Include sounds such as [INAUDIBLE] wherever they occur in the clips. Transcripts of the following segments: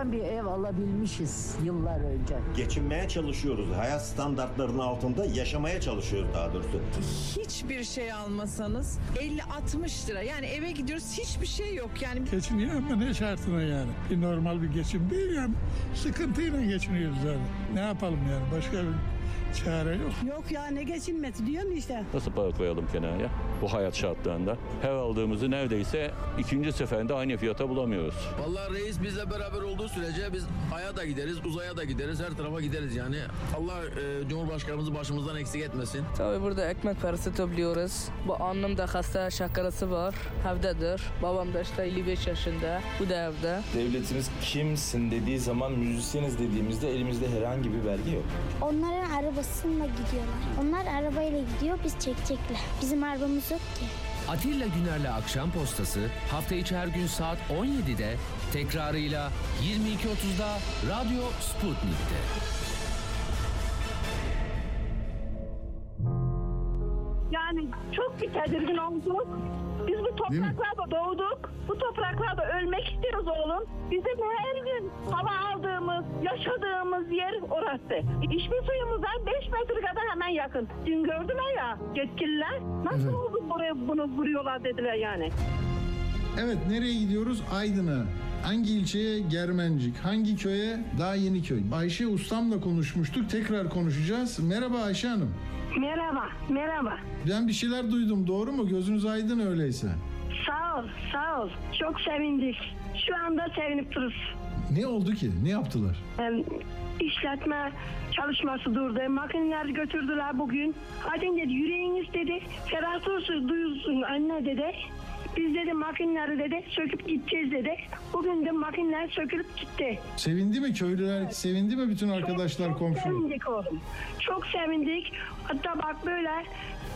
Allah'tan bir ev alabilmişiz yıllar önce. Geçinmeye çalışıyoruz. Hayat standartlarının altında yaşamaya çalışıyoruz daha doğrusu. hiçbir şey almasanız 50-60 lira. Yani eve gidiyoruz hiçbir şey yok. Yani Geçiniyor ama ne şartına yani? Bir normal bir geçim değil yani. Sıkıntıyla geçiniyoruz yani. Ne yapalım yani? Başka bir çare yok. Yok ya ne geçinmesi diyorum işte. Nasıl para koyalım kenara bu hayat şartlarında? Her aldığımızı neredeyse ikinci seferinde aynı fiyata bulamıyoruz. Vallahi reis bizle beraber olduğu sürece biz aya da gideriz, uzaya da gideriz, her tarafa gideriz yani. Allah e, Cumhurbaşkanımızı başımızdan eksik etmesin. Tabii burada ekmek parası topluyoruz. Bu annem de hasta şakarası var. Evdedir. Babam da işte 55 yaşında. Bu da evde. Devletimiz kimsin dediği zaman müzisyeniz dediğimizde elimizde herhangi bir belge yok. Onların arabasıyla gidiyorlar. Onlar arabayla gidiyor, biz çekecekler. Bizim arabamız yok ki. Atilla Güner'le Akşam Postası hafta içi her gün saat 17'de tekrarıyla 22.30'da Radyo Sputnik'te. Yani çok bir tedirgin olduk. Biz bu topraklarda doğduk. Bu topraklarda ölmek istiyoruz oğlum. Bizim her gün hava aldığımız, yaşadığımız yer orası. İçme suyumuza 5 metre kadar hemen yakın. Dün gördüler ya yetkililer. Nasıl oldu buraya bunu vuruyorlar dediler yani. Evet nereye gidiyoruz? Aydın'a. Hangi ilçeye? Germencik. Hangi köye? Daha yeni köy. Ayşe Ustam'la konuşmuştuk. Tekrar konuşacağız. Merhaba Ayşe Hanım. Merhaba, merhaba. Ben bir şeyler duydum. Doğru mu? Gözünüz aydın öyleyse. Sağ ol, sağ ol. Çok sevindik. Şu anda sevinip dururuz. Ne oldu ki? Ne yaptılar? Em, işletme çalışması durdu. Makineleri götürdüler bugün. Hadi dedi yüreğiniz dedi. Ferah olsun duyulsun anne dedi. Biz dedi makineleri dedi söküp gideceğiz dedi. Bugün de makineler sökülüp gitti. Sevindi mi köylüler? Sevindi mi bütün arkadaşlar, çok, komşu? Çok sevindik oğlum. Çok sevindik. Hatta bak böyle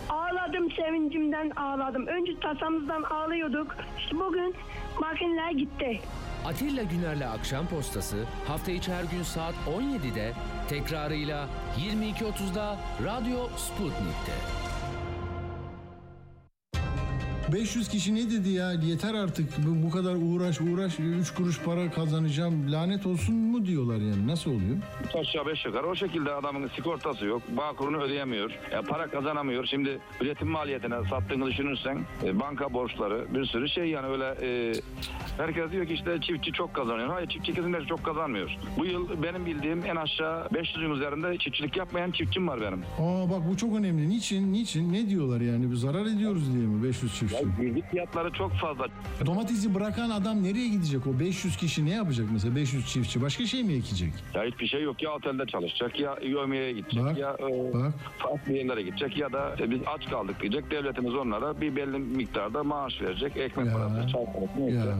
ağladım sevincimden ağladım. Önce tasamızdan ağlıyorduk. İşte bugün makineler gitti. Atilla Güner'le Akşam Postası hafta içi her gün saat 17'de tekrarıyla 22.30'da Radyo Sputnik'te. 500 kişi ne dedi ya? Yeter artık bu, bu kadar uğraş uğraş 3 kuruş para kazanacağım. Lanet olsun mu diyorlar yani? Nasıl oluyor? Aşağı beş yukarı o şekilde adamın sigortası yok. Bağkurunu ödeyemiyor. Ya para kazanamıyor. Şimdi üretim maliyetine sattığını düşünürsen e, banka borçları bir sürü şey yani öyle e, herkes diyor ki işte çiftçi çok kazanıyor. Hayır çiftçi kesinlikle çok kazanmıyor. Bu yıl benim bildiğim en aşağı 500'ün üzerinde çiftçilik yapmayan çiftçim var benim. Aa bak bu çok önemli. Niçin? Niçin? Ne diyorlar yani? Bir zarar ediyoruz diye mi 500 çiftçi? Girdik fiyatları çok fazla. Domatesi bırakan adam nereye gidecek? O 500 kişi ne yapacak mesela 500 çiftçi? Başka şey mi ekecek? Ya hiçbir şey yok. Ya otelde çalışacak ya yövmeye gidecek Bak, ya e, bak. farklı yerlere gidecek ya da e, biz aç kaldık diyecek. Devletimiz onlara bir belli miktarda maaş verecek. Ekmek Ya, parası, çay parası neyse. Ya.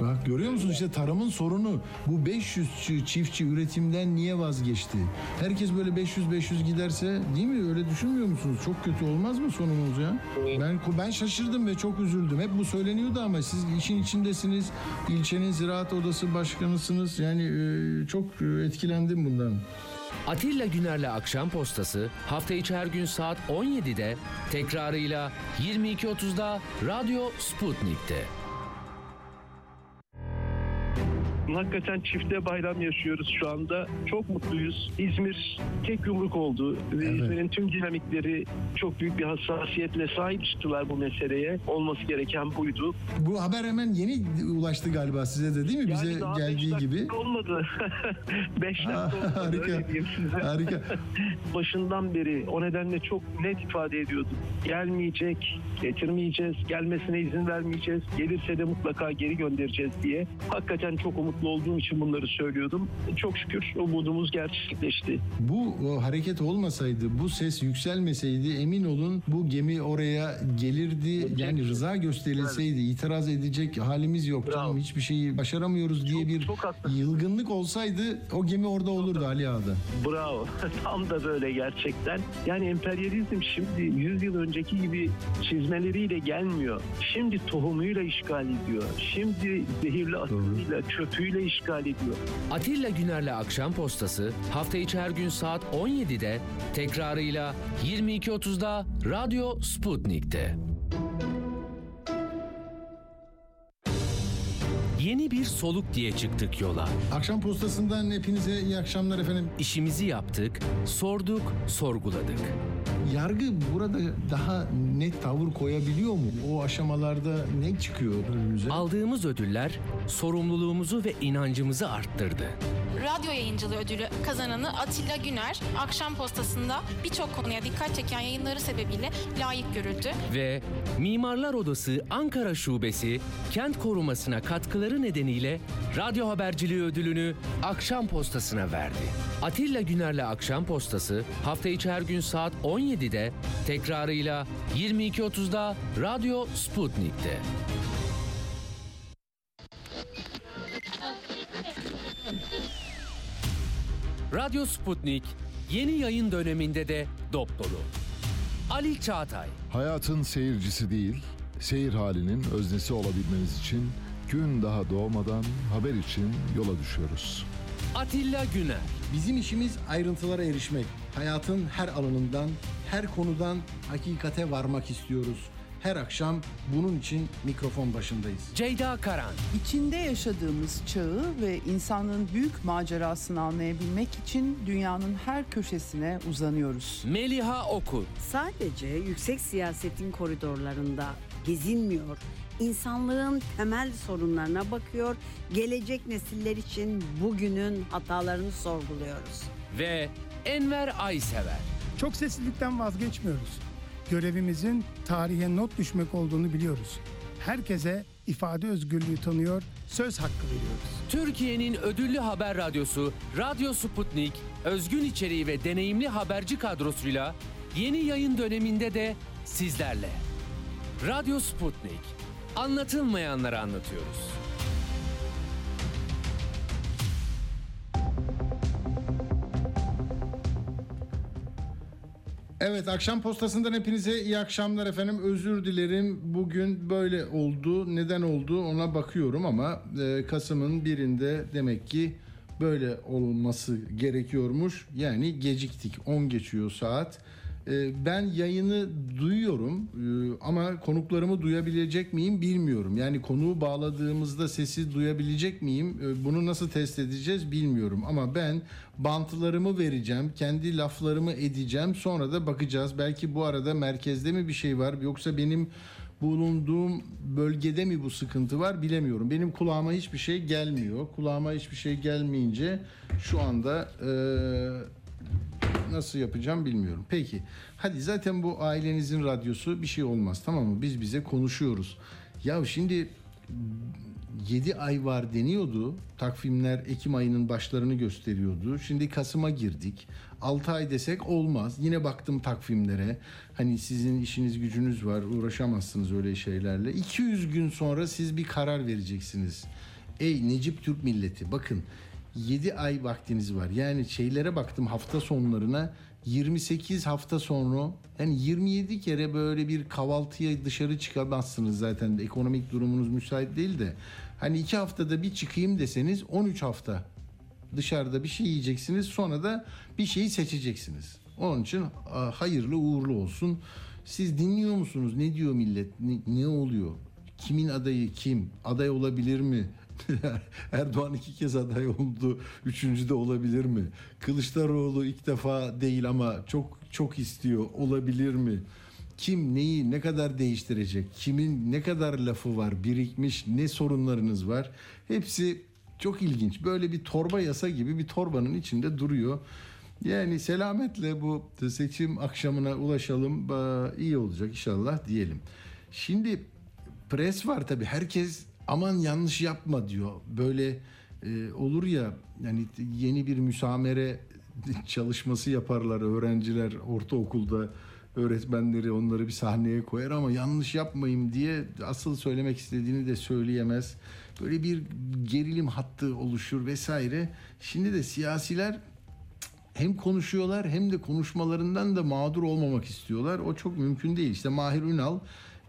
Bak görüyor musun işte tarımın sorunu. Bu 500 çi- çiftçi üretimden niye vazgeçti? Herkes böyle 500-500 giderse değil mi? Öyle düşünmüyor musunuz? Çok kötü olmaz mı sonumuz ya? Ben ben şaşırdım ve çok üzüldüm. Hep bu söyleniyordu ama siz işin içindesiniz. İlçenin ziraat odası başkanısınız. Yani e, çok e, etkilendim bundan. Atilla Güner'le Akşam Postası hafta içi her gün saat 17'de tekrarıyla 22.30'da Radyo Sputnik'te. Hakikaten çifte bayram yaşıyoruz şu anda. Çok mutluyuz. İzmir tek yumruk oldu. Ve İzmir'in tüm dinamikleri çok büyük bir hassasiyetle sahip çıktılar bu meseleye. Olması gereken buydu. Bu haber hemen yeni ulaştı galiba size de değil mi? Bize Yani daha geldiği beş gibi. Olmadı. Beş dakika olmadı. [LAUGHS] harika. diyeyim size. [LAUGHS] Harika. [LAUGHS] Başından beri o nedenle çok net ifade ediyorduk. Gelmeyecek, getirmeyeceğiz, gelmesine izin vermeyeceğiz. Gelirse de mutlaka geri göndereceğiz diye. Hakikaten çok umutluyuz. Mutlu olduğum için bunları söylüyordum. Çok şükür umudumuz gerçekleşti. Bu hareket olmasaydı, bu ses yükselmeseydi emin olun bu gemi oraya gelirdi. Yani rıza gösterilseydi itiraz edecek halimiz yok. Canım hiçbir şeyi başaramıyoruz diye bir yılgınlık olsaydı o gemi orada olurdu Ali Ağa'da. Bravo. [LAUGHS] Tam da böyle gerçekten. Yani emperyalizm şimdi 100 yıl önceki gibi çizmeleriyle gelmiyor. Şimdi tohumuyla işgal ediyor. Şimdi zehirli atımıyla, çöpüyle işgal ediyor. Atilla Güner'le Akşam Postası hafta içi her gün saat 17'de tekrarıyla 22.30'da Radyo Sputnik'te. Yeni bir soluk diye çıktık yola. Akşam postasından hepinize iyi akşamlar efendim. İşimizi yaptık, sorduk, sorguladık. Yargı burada daha net tavır koyabiliyor mu? O aşamalarda ne çıkıyor önümüze? Aldığımız ödüller sorumluluğumuzu ve inancımızı arttırdı. Radyo yayıncılığı ödülü kazananı Atilla Güner, akşam postasında birçok konuya dikkat çeken yayınları sebebiyle layık görüldü. Ve Mimarlar Odası Ankara Şubesi kent korumasına katkıları nedeniyle radyo haberciliği ödülünü Akşam Postası'na verdi. Atilla Güner'le Akşam Postası hafta içi her gün saat 17'de tekrarıyla 22.30'da Radyo Sputnik'te. Radyo Sputnik yeni yayın döneminde de dop dolu. Ali Çağatay, Hayatın seyircisi değil, seyir halinin öznesi olabilmemiz için gün daha doğmadan haber için yola düşüyoruz. Atilla Güner, Bizim işimiz ayrıntılara erişmek. Hayatın her alanından, her konudan hakikate varmak istiyoruz. Her akşam bunun için mikrofon başındayız. Ceyda Karan, İçinde yaşadığımız çağı ve insanlığın büyük macerasını anlayabilmek için dünyanın her köşesine uzanıyoruz. Meliha Okur, Sadece yüksek siyasetin koridorlarında gezinmiyor, insanlığın temel sorunlarına bakıyor, gelecek nesiller için bugünün hatalarını sorguluyoruz. ve Enver Aysever. Çok seslilikten vazgeçmiyoruz. Görevimizin tarihe not düşmek olduğunu biliyoruz. Herkese ifade özgürlüğü tanıyor, söz hakkı veriyoruz. Türkiye'nin ödüllü haber radyosu Radyo Sputnik, özgün içeriği ve deneyimli haberci kadrosuyla yeni yayın döneminde de sizlerle. Radyo Sputnik, anlatılmayanları anlatıyoruz. Evet akşam postasından hepinize iyi akşamlar efendim. Özür dilerim bugün böyle oldu. Neden oldu ona bakıyorum ama e, Kasım'ın birinde demek ki böyle olması gerekiyormuş. Yani geciktik 10 geçiyor saat. E, ben yayını duyuyorum e, ama konuklarımı duyabilecek miyim bilmiyorum. Yani konuğu bağladığımızda sesi duyabilecek miyim? E, bunu nasıl test edeceğiz bilmiyorum. Ama ben bantlarımı vereceğim, kendi laflarımı edeceğim. Sonra da bakacağız. Belki bu arada merkezde mi bir şey var yoksa benim bulunduğum bölgede mi bu sıkıntı var bilemiyorum. Benim kulağıma hiçbir şey gelmiyor. Kulağıma hiçbir şey gelmeyince şu anda e, nasıl yapacağım bilmiyorum. Peki hadi zaten bu ailenizin radyosu bir şey olmaz tamam mı? Biz bize konuşuyoruz. Ya şimdi 7 ay var deniyordu. Takvimler Ekim ayının başlarını gösteriyordu. Şimdi Kasım'a girdik. 6 ay desek olmaz. Yine baktım takvimlere. Hani sizin işiniz gücünüz var. Uğraşamazsınız öyle şeylerle. 200 gün sonra siz bir karar vereceksiniz. Ey Necip Türk milleti bakın 7 ay vaktiniz var. Yani şeylere baktım hafta sonlarına 28 hafta sonra yani 27 kere böyle bir kahvaltıya dışarı çıkamazsınız zaten ekonomik durumunuz müsait değil de hani 2 haftada bir çıkayım deseniz 13 hafta dışarıda bir şey yiyeceksiniz sonra da bir şeyi seçeceksiniz. Onun için hayırlı uğurlu olsun. Siz dinliyor musunuz? Ne diyor millet? Ne, ne oluyor? Kimin adayı kim? Aday olabilir mi? [LAUGHS] Erdoğan iki kez aday oldu. Üçüncü de olabilir mi? Kılıçdaroğlu ilk defa değil ama çok çok istiyor. Olabilir mi? Kim neyi ne kadar değiştirecek? Kimin ne kadar lafı var? Birikmiş ne sorunlarınız var? Hepsi çok ilginç. Böyle bir torba yasa gibi bir torbanın içinde duruyor. Yani selametle bu seçim akşamına ulaşalım. İyi olacak inşallah diyelim. Şimdi pres var tabii. Herkes aman yanlış yapma diyor. Böyle e, olur ya yani yeni bir müsamere [LAUGHS] çalışması yaparlar öğrenciler ortaokulda öğretmenleri onları bir sahneye koyar ama yanlış yapmayayım diye asıl söylemek istediğini de söyleyemez. Böyle bir gerilim hattı oluşur vesaire. Şimdi de siyasiler hem konuşuyorlar hem de konuşmalarından da mağdur olmamak istiyorlar. O çok mümkün değil. İşte Mahir Ünal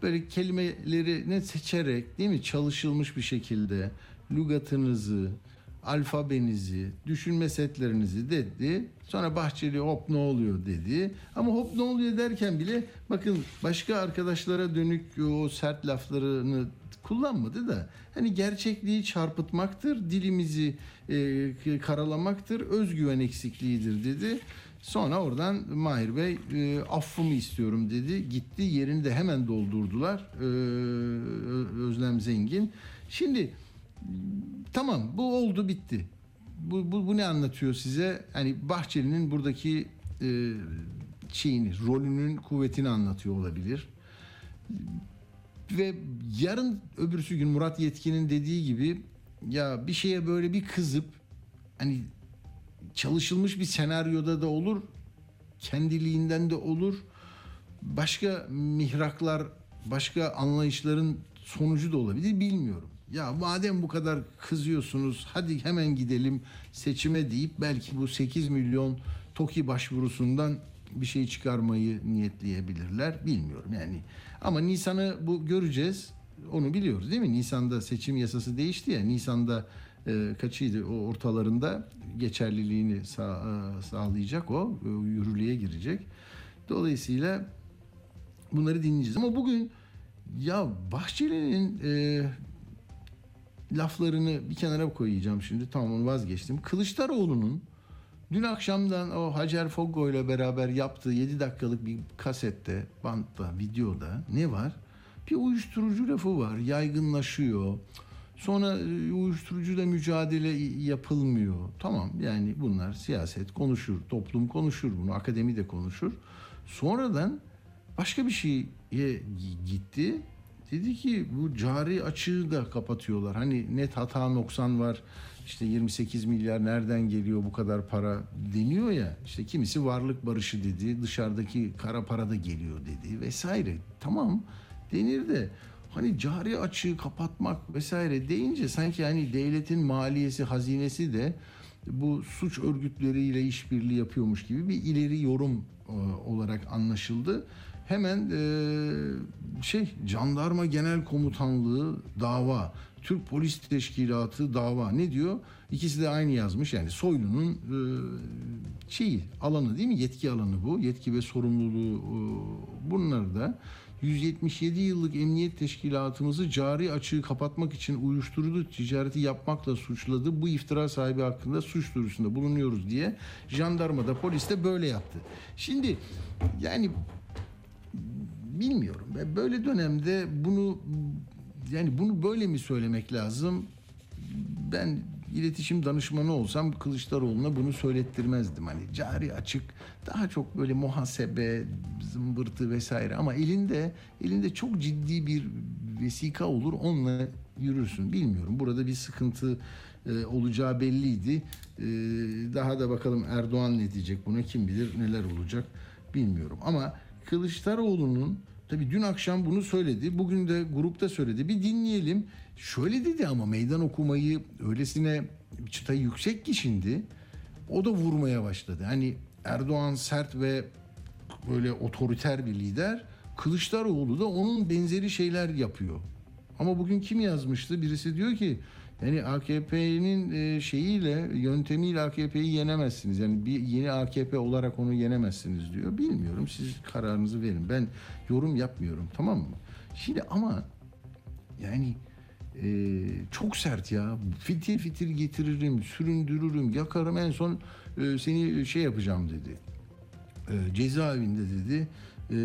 böyle kelimeleri ne seçerek değil mi çalışılmış bir şekilde lügatınızı, alfabenizi, düşünme setlerinizi dedi. Sonra Bahçeli hop ne oluyor dedi. Ama hop ne oluyor derken bile bakın başka arkadaşlara dönük o sert laflarını kullanmadı da hani gerçekliği çarpıtmaktır, dilimizi e, karalamaktır, özgüven eksikliğidir dedi. Sonra oradan Mahir Bey e, affımı istiyorum dedi. Gitti yerini de hemen doldurdular. E, Özlem Zengin. Şimdi tamam bu oldu bitti. Bu, bu, bu ne anlatıyor size? Hani Bahçeli'nin buradaki e, şeyini, rolünün kuvvetini anlatıyor olabilir. Ve yarın öbürsü gün Murat Yetkin'in dediği gibi ya bir şeye böyle bir kızıp hani çalışılmış bir senaryoda da olur, kendiliğinden de olur. Başka mihraklar, başka anlayışların sonucu da olabilir bilmiyorum. Ya madem bu kadar kızıyorsunuz hadi hemen gidelim seçime deyip belki bu 8 milyon TOKİ başvurusundan bir şey çıkarmayı niyetleyebilirler. Bilmiyorum yani. Ama Nisan'ı bu göreceğiz. Onu biliyoruz değil mi? Nisan'da seçim yasası değişti ya. Nisan'da e, kaçıydı o ortalarında geçerliliğini sağ, e, sağlayacak o. E, yürürlüğe girecek. Dolayısıyla bunları dinleyeceğiz. Ama bugün ya Bahçeli'nin e, laflarını bir kenara koyacağım şimdi. Tamam onu vazgeçtim. Kılıçdaroğlu'nun dün akşamdan o Hacer Foggo ile beraber yaptığı 7 dakikalık bir kasette, bantta, videoda ne var? Bir uyuşturucu lafı var. Yaygınlaşıyor. Sonra e, uyuşturucuyla mücadele yapılmıyor. Tamam yani bunlar siyaset konuşur, toplum konuşur bunu, akademi de konuşur. Sonradan başka bir şeye gitti. Dedi ki bu cari açığı da kapatıyorlar. Hani net hata noksan var. İşte 28 milyar nereden geliyor bu kadar para deniyor ya. İşte kimisi varlık barışı dedi. Dışarıdaki kara para da geliyor dedi vesaire. Tamam denir de hani cari açığı kapatmak vesaire deyince sanki hani devletin maliyesi, hazinesi de bu suç örgütleriyle işbirliği yapıyormuş gibi bir ileri yorum e, olarak anlaşıldı. Hemen e, şey jandarma genel komutanlığı dava, Türk Polis Teşkilatı dava ne diyor? İkisi de aynı yazmış yani Soylu'nun e, şeyi alanı değil mi? Yetki alanı bu. Yetki ve sorumluluğu e, bunlar da 177 yıllık emniyet teşkilatımızı cari açığı kapatmak için uyuşturucu ticareti yapmakla suçladı. Bu iftira sahibi hakkında suç duyurusunda bulunuyoruz diye jandarma da polis de böyle yaptı. Şimdi yani bilmiyorum. Böyle dönemde bunu yani bunu böyle mi söylemek lazım? Ben iletişim danışmanı olsam Kılıçdaroğlu'na bunu söylettirmezdim. Hani cari açık daha çok böyle muhasebe zımbırtı vesaire ama elinde elinde çok ciddi bir vesika olur onunla yürürsün. Bilmiyorum burada bir sıkıntı e, olacağı belliydi. E, daha da bakalım Erdoğan ne diyecek buna kim bilir neler olacak bilmiyorum. Ama Kılıçdaroğlu'nun tabii dün akşam bunu söyledi. Bugün de grupta söyledi. Bir dinleyelim. Şöyle dedi ama meydan okumayı öylesine çıtayı yüksek ki şimdi o da vurmaya başladı. Hani Erdoğan sert ve böyle otoriter bir lider. Kılıçdaroğlu da onun benzeri şeyler yapıyor. Ama bugün kim yazmıştı? Birisi diyor ki yani AKP'nin e, şeyiyle, yöntemiyle AKP'yi yenemezsiniz. Yani bir yeni AKP olarak onu yenemezsiniz diyor. Bilmiyorum siz kararınızı verin. Ben yorum yapmıyorum tamam mı? Şimdi ama yani e, çok sert ya. Fitil fitil getiririm, süründürürüm, yakarım en son e, seni şey yapacağım dedi. E, cezaevinde dedi. E,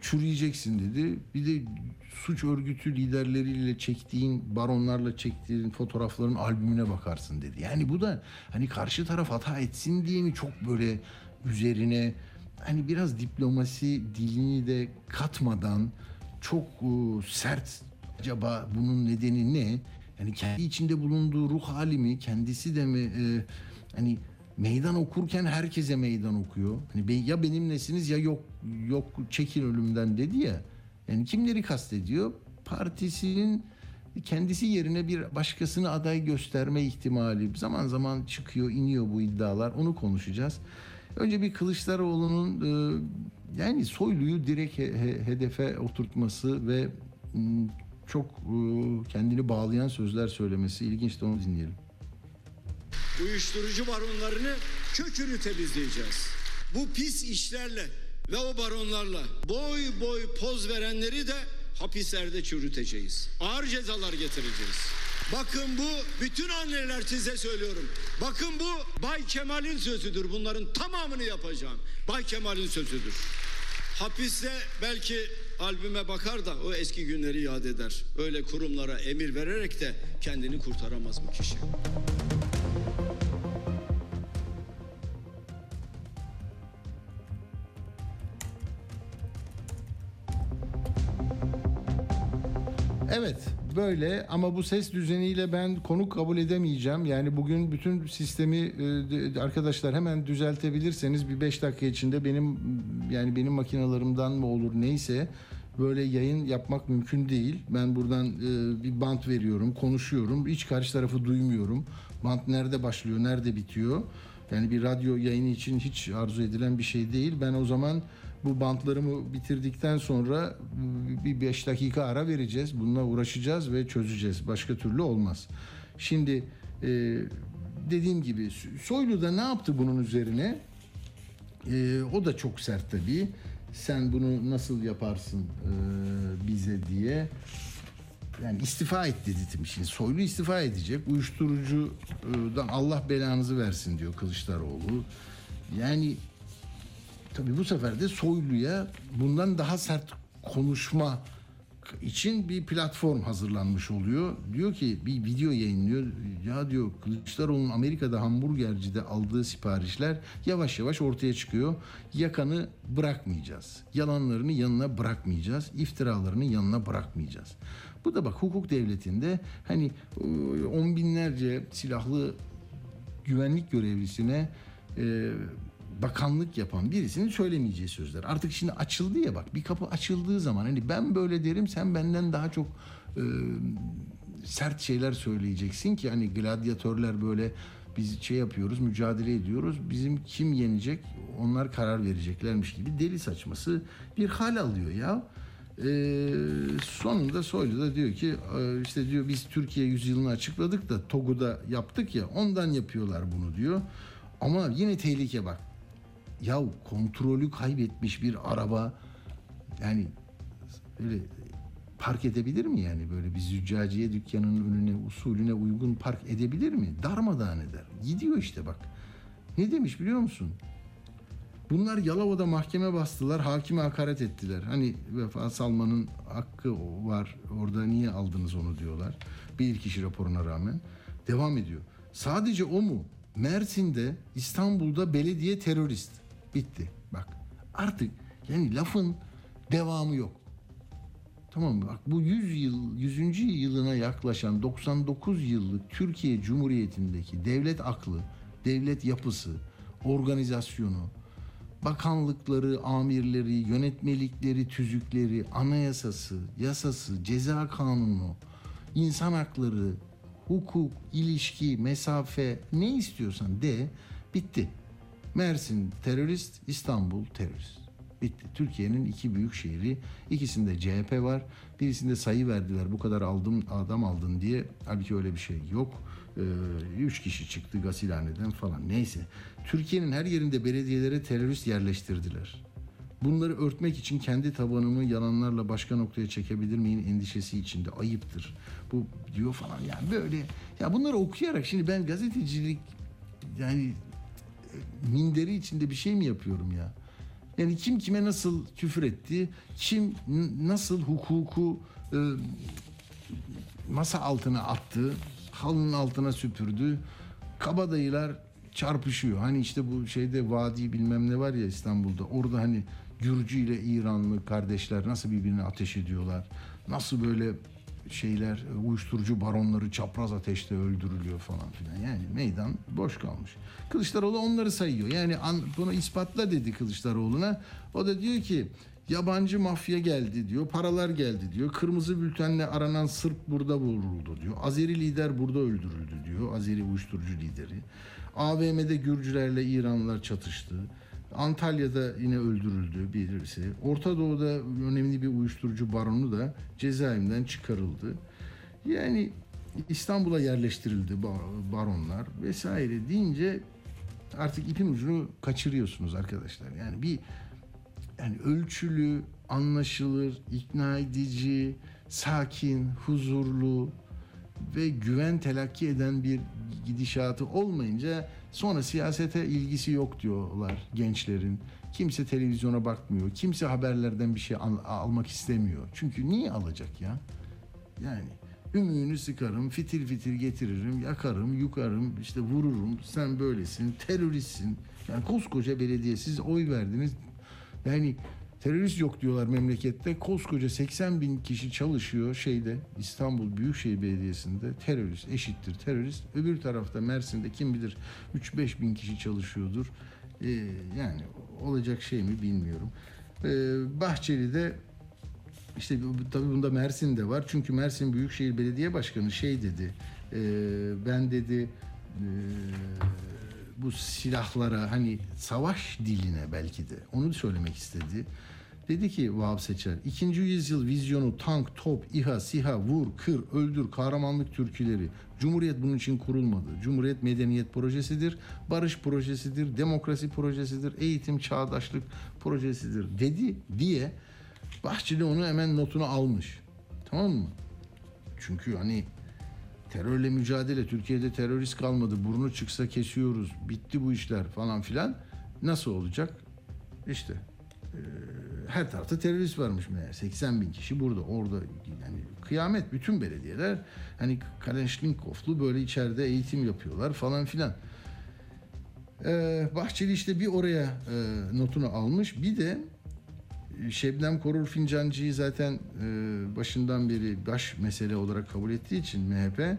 çürüyeceksin dedi. Bir de suç örgütü liderleriyle çektiğin, baronlarla çektiğin fotoğrafların albümüne bakarsın dedi. Yani bu da hani karşı taraf hata etsin diye mi çok böyle üzerine hani biraz diplomasi dilini de katmadan çok sert acaba bunun nedeni ne Yani kendi içinde bulunduğu ruh hali mi, kendisi de mi e, hani meydan okurken herkese meydan okuyor. Hani ya benimlesiniz ya yok yok çekin ölümden dedi ya. Yani kimleri kastediyor? Partisinin kendisi yerine bir başkasını aday gösterme ihtimali zaman zaman çıkıyor, iniyor bu iddialar. Onu konuşacağız. Önce bir Kılıçdaroğlu'nun e, yani soyluyu direkt he- he- hedefe oturtması ve m, çok e, kendini bağlayan sözler söylemesi ilginç de onu dinleyelim. uyuşturucu baronlarını kökünü temizleyeceğiz. Bu pis işlerle ve o baronlarla boy boy poz verenleri de hapislerde çürüteceğiz. Ağır cezalar getireceğiz. Bakın bu bütün anneler size söylüyorum. Bakın bu Bay Kemal'in sözüdür. Bunların tamamını yapacağım. Bay Kemal'in sözüdür. Hapiste belki albüme bakar da o eski günleri yad eder. Öyle kurumlara emir vererek de kendini kurtaramaz bu kişi. Böyle ama bu ses düzeniyle ben konuk kabul edemeyeceğim. Yani bugün bütün sistemi e, arkadaşlar hemen düzeltebilirseniz bir 5 dakika içinde benim yani benim makinalarımdan mı olur neyse böyle yayın yapmak mümkün değil. Ben buradan e, bir bant veriyorum, konuşuyorum. Hiç karşı tarafı duymuyorum. Bant nerede başlıyor, nerede bitiyor? Yani bir radyo yayını için hiç arzu edilen bir şey değil. Ben o zaman bu bantlarımı bitirdikten sonra bir 5 dakika ara vereceğiz. Bununla uğraşacağız ve çözeceğiz. Başka türlü olmaz. Şimdi e, dediğim gibi Soylu da ne yaptı bunun üzerine? E, o da çok sert tabii. Sen bunu nasıl yaparsın e, bize diye. Yani istifa et dedi şimdi. Soylu istifa edecek. Uyuşturucudan Allah belanızı versin diyor Kılıçdaroğlu. Yani tabii bu sefer de Soylu'ya bundan daha sert konuşma için bir platform hazırlanmış oluyor. Diyor ki bir video yayınlıyor. Ya diyor Kılıçdaroğlu'nun Amerika'da hamburgercide aldığı siparişler yavaş yavaş ortaya çıkıyor. Yakanı bırakmayacağız. Yalanlarını yanına bırakmayacağız. iftiralarını yanına bırakmayacağız. Bu da bak hukuk devletinde hani e, on binlerce silahlı güvenlik görevlisine e, bakanlık yapan birisinin söylemeyeceği sözler. Artık şimdi açıldı ya bak bir kapı açıldığı zaman hani ben böyle derim sen benden daha çok e, sert şeyler söyleyeceksin ki hani gladyatörler böyle biz şey yapıyoruz mücadele ediyoruz bizim kim yenecek onlar karar vereceklermiş gibi deli saçması bir hal alıyor ya. Ee, sonunda Soylu da diyor ki e, işte diyor biz Türkiye yüzyılını açıkladık da TOG'u yaptık ya ondan yapıyorlar bunu diyor. Ama yine tehlike bak. Ya kontrolü kaybetmiş bir araba yani öyle park edebilir mi yani böyle bir züccaciye dükkanının önüne usulüne uygun park edebilir mi? Darmadağın eder. Gidiyor işte bak. Ne demiş biliyor musun? Bunlar Yalova'da mahkeme bastılar, hakime hakaret ettiler. Hani Vefa Salman'ın hakkı var, orada niye aldınız onu diyorlar. Bir kişi raporuna rağmen. Devam ediyor. Sadece o mu? Mersin'de, İstanbul'da belediye terörist. Bitti. Bak artık yani lafın devamı yok. Tamam? Bak bu 100 yıl, 100. yılına yaklaşan 99 yıllık Türkiye Cumhuriyeti'ndeki devlet aklı, devlet yapısı, organizasyonu, bakanlıkları, amirleri, yönetmelikleri, tüzükleri, anayasası, yasası, ceza kanunu, insan hakları, hukuk, ilişki, mesafe ne istiyorsan de bitti. Mersin terörist, İstanbul terörist. Bitti. Türkiye'nin iki büyük şehri. ikisinde CHP var. Birisinde sayı verdiler. Bu kadar aldım adam aldın diye. Halbuki öyle bir şey yok. Ee, üç kişi çıktı gasilhaneden falan. Neyse. Türkiye'nin her yerinde belediyelere terörist yerleştirdiler. Bunları örtmek için kendi tabanımı yalanlarla başka noktaya çekebilir miyim endişesi içinde. Ayıptır. Bu diyor falan yani böyle. Ya bunları okuyarak şimdi ben gazetecilik yani minderi içinde bir şey mi yapıyorum ya? Yani kim kime nasıl küfür etti, kim nasıl hukuku e, masa altına attı, halının altına süpürdü. Kabadayılar çarpışıyor. Hani işte bu şeyde vadi bilmem ne var ya İstanbul'da. Orada hani Gürcü ile İranlı kardeşler nasıl birbirine ateş ediyorlar. Nasıl böyle şeyler uyuşturucu baronları çapraz ateşte öldürülüyor falan filan. Yani meydan boş kalmış. Kılıçdaroğlu onları sayıyor. Yani an, bunu ispatla dedi Kılıçdaroğlu'na. O da diyor ki yabancı mafya geldi diyor. Paralar geldi diyor. Kırmızı bültenle aranan Sırp burada vuruldu diyor. Azeri lider burada öldürüldü diyor. Azeri uyuşturucu lideri. AVM'de Gürcülerle İranlılar çatıştı. Antalya'da yine öldürüldü birisi. Orta Doğu'da önemli bir uyuşturucu baronu da cezaevinden çıkarıldı. Yani İstanbul'a yerleştirildi ba- baronlar vesaire deyince artık ipin ucunu kaçırıyorsunuz arkadaşlar. Yani bir yani ölçülü, anlaşılır, ikna edici, sakin, huzurlu ve güven telakki eden bir gidişatı olmayınca sonra siyasete ilgisi yok diyorlar gençlerin. Kimse televizyona bakmıyor. Kimse haberlerden bir şey al- almak istemiyor. Çünkü niye alacak ya? Yani ümüğünü sıkarım, fitil fitil getiririm, yakarım, yukarım, işte vururum. Sen böylesin, teröristsin. Yani koskoca belediye siz oy verdiniz. Yani terörist yok diyorlar memlekette. Koskoca 80 bin kişi çalışıyor şeyde İstanbul Büyükşehir Belediyesi'nde terörist eşittir terörist. Öbür tarafta Mersin'de kim bilir 3-5 bin kişi çalışıyordur. Ee, yani olacak şey mi bilmiyorum. Ee, Bahçeli'de işte tabii bunda Mersin de var. Çünkü Mersin Büyükşehir Belediye Başkanı şey dedi. e, ben dedi e, bu silahlara hani savaş diline belki de onu söylemek istedi. Dedi ki Vahap Seçer, ikinci yüzyıl vizyonu tank, top, İHA, SİHA, vur, kır, öldür, kahramanlık türküleri. Cumhuriyet bunun için kurulmadı. Cumhuriyet medeniyet projesidir, barış projesidir, demokrasi projesidir, eğitim, çağdaşlık projesidir dedi diye Bahçeli onu hemen notunu almış. Tamam mı? Çünkü hani terörle mücadele Türkiye'de terörist kalmadı burnu çıksa kesiyoruz bitti bu işler falan filan nasıl olacak işte her tarafta terörist varmış meğer. 80 bin kişi burada orada yani kıyamet. Bütün belediyeler hani Kaleşninkovlu böyle içeride eğitim yapıyorlar falan filan. Ee, Bahçeli işte bir oraya e, notunu almış. Bir de Şebnem Korur Fincancı'yı zaten e, başından beri baş mesele olarak kabul ettiği için MHP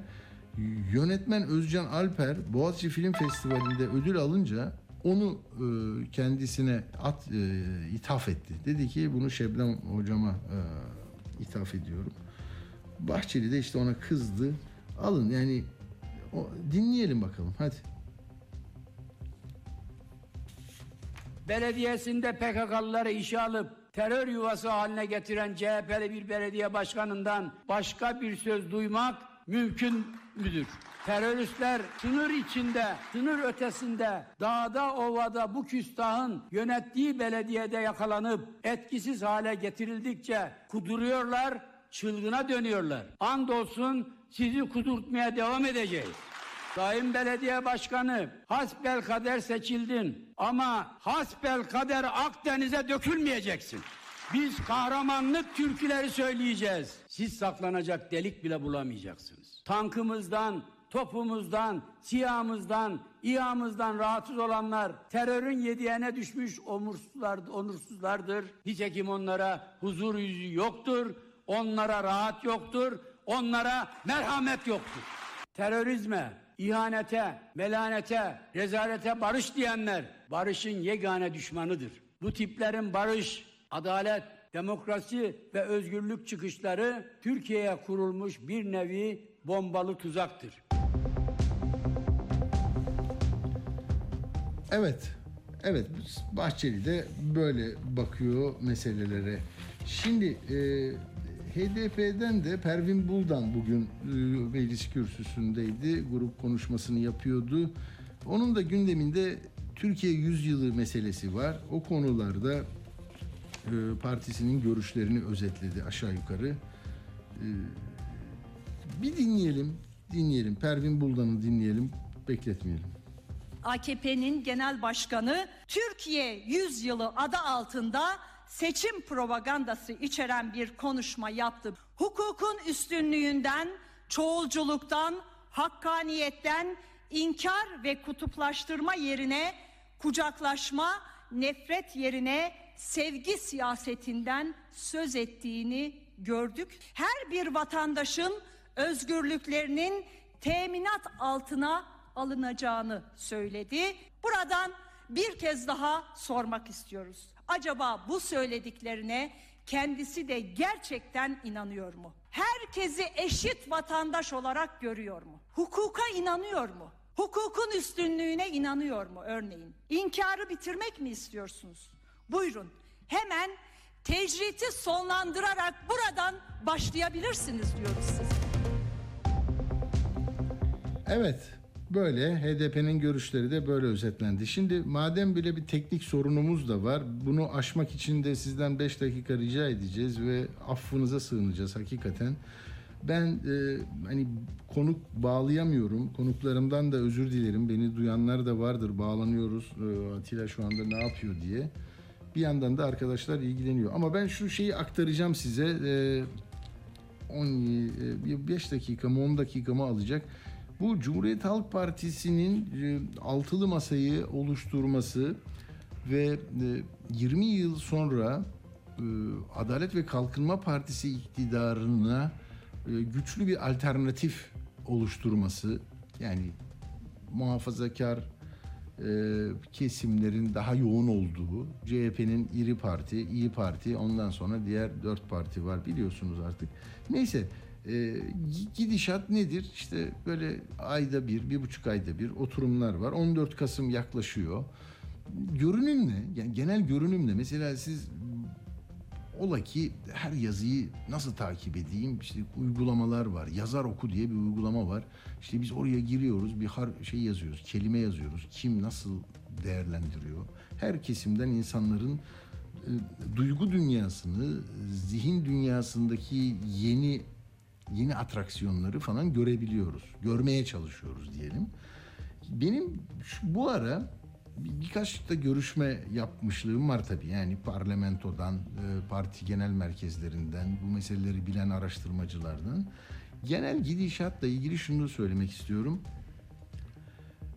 yönetmen Özcan Alper Boğaziçi Film Festivali'nde ödül alınca onu e, kendisine at e, ithaf etti. Dedi ki bunu Şebnem hocama e, ithaf ediyorum. Bahçeli de işte ona kızdı. Alın yani o, dinleyelim bakalım hadi. belediyesinde PKK'lıları işe alıp terör yuvası haline getiren CHP'li bir belediye başkanından başka bir söz duymak mümkün müdür? Teröristler sınır içinde, sınır ötesinde, dağda, ovada bu küstahın yönettiği belediyede yakalanıp etkisiz hale getirildikçe kuduruyorlar, çılgına dönüyorlar. Andolsun sizi kudurtmaya devam edeceğiz. Sayın Belediye Başkanı hasbel kader seçildin ama hasbel kader Akdeniz'e dökülmeyeceksin. Biz kahramanlık türküleri söyleyeceğiz. Siz saklanacak delik bile bulamayacaksınız. Tankımızdan, topumuzdan, siyahımızdan, İHA'mızdan rahatsız olanlar terörün yediğine düşmüş onursuzlar, onursuzlardır. Nitekim onlara huzur yüzü yoktur, onlara rahat yoktur, onlara merhamet yoktur terörizme, ihanete, melanete, rezalete barış diyenler barışın yegane düşmanıdır. Bu tiplerin barış, adalet, demokrasi ve özgürlük çıkışları Türkiye'ye kurulmuş bir nevi bombalı tuzaktır. Evet. Evet Bahçeli de böyle bakıyor meselelere. Şimdi e, HDP'den de Pervin Buldan bugün e, meclis kürsüsündeydi. Grup konuşmasını yapıyordu. Onun da gündeminde Türkiye yüzyılı meselesi var. O konularda e, partisinin görüşlerini özetledi aşağı yukarı. E, bir dinleyelim, dinleyelim. Pervin Buldan'ı dinleyelim, bekletmeyelim. AKP'nin genel başkanı Türkiye Yüzyılı adı altında seçim propagandası içeren bir konuşma yaptı. Hukukun üstünlüğünden, çoğulculuktan, hakkaniyetten, inkar ve kutuplaştırma yerine kucaklaşma, nefret yerine sevgi siyasetinden söz ettiğini gördük. Her bir vatandaşın özgürlüklerinin teminat altına alınacağını söyledi. Buradan bir kez daha sormak istiyoruz. Acaba bu söylediklerine kendisi de gerçekten inanıyor mu? Herkesi eşit vatandaş olarak görüyor mu? Hukuka inanıyor mu? Hukukun üstünlüğüne inanıyor mu örneğin? İnkarı bitirmek mi istiyorsunuz? Buyurun hemen tecriti sonlandırarak buradan başlayabilirsiniz diyoruz size. Evet. Böyle HDP'nin görüşleri de böyle özetlendi. Şimdi madem bile bir teknik sorunumuz da var. Bunu aşmak için de sizden 5 dakika rica edeceğiz ve affınıza sığınacağız hakikaten. Ben e, hani konuk bağlayamıyorum. Konuklarımdan da özür dilerim. Beni duyanlar da vardır. Bağlanıyoruz. E, Atilla şu anda ne yapıyor diye. Bir yandan da arkadaşlar ilgileniyor. Ama ben şu şeyi aktaracağım size. E, 10 5 dakika mı 10 dakika mı alacak. Bu Cumhuriyet Halk Partisi'nin e, altılı masayı oluşturması ve e, 20 yıl sonra e, Adalet ve Kalkınma Partisi iktidarına e, güçlü bir alternatif oluşturması yani muhafazakar e, kesimlerin daha yoğun olduğu CHP'nin iri parti, iyi parti ondan sonra diğer dört parti var biliyorsunuz artık. Neyse e, gidişat nedir? İşte böyle ayda bir, bir buçuk ayda bir oturumlar var. 14 Kasım yaklaşıyor. Görünüm ne? Yani genel görünüm ne? Mesela siz ola ki her yazıyı nasıl takip edeyim? İşte uygulamalar var. Yazar oku diye bir uygulama var. İşte biz oraya giriyoruz, bir har şey yazıyoruz, kelime yazıyoruz. Kim nasıl değerlendiriyor? Her kesimden insanların e, duygu dünyasını, zihin dünyasındaki yeni yeni atraksiyonları falan görebiliyoruz. Görmeye çalışıyoruz diyelim. Benim şu, bu ara bir, birkaç da görüşme yapmışlığım var tabii. Yani parlamentodan, e, parti genel merkezlerinden, bu meseleleri bilen araştırmacılardan. Genel gidişatla ilgili şunu söylemek istiyorum.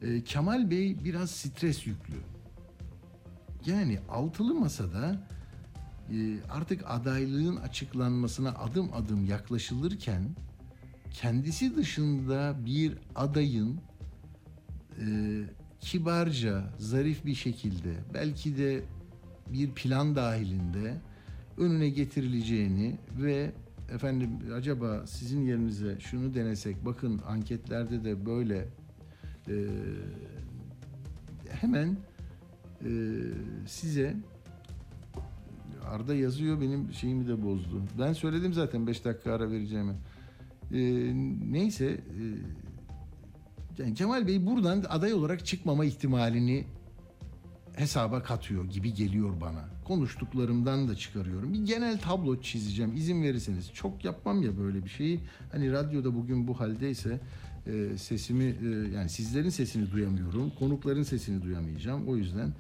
E, Kemal Bey biraz stres yüklü. Yani altılı masada artık adaylığın açıklanmasına adım adım yaklaşılırken kendisi dışında bir adayın e, kibarca, zarif bir şekilde belki de bir plan dahilinde önüne getirileceğini ve efendim acaba sizin yerinize şunu denesek bakın anketlerde de böyle e, hemen e, size Arda yazıyor benim şeyimi de bozdu. Ben söyledim zaten 5 dakika ara vereceğimi. Ee, neyse e, yani Kemal Bey buradan aday olarak çıkmama ihtimalini hesaba katıyor gibi geliyor bana. Konuştuklarımdan da çıkarıyorum. Bir genel tablo çizeceğim izin verirseniz. Çok yapmam ya böyle bir şeyi. Hani radyoda bugün bu haldeyse e, sesimi e, yani sizlerin sesini duyamıyorum. Konukların sesini duyamayacağım. O yüzden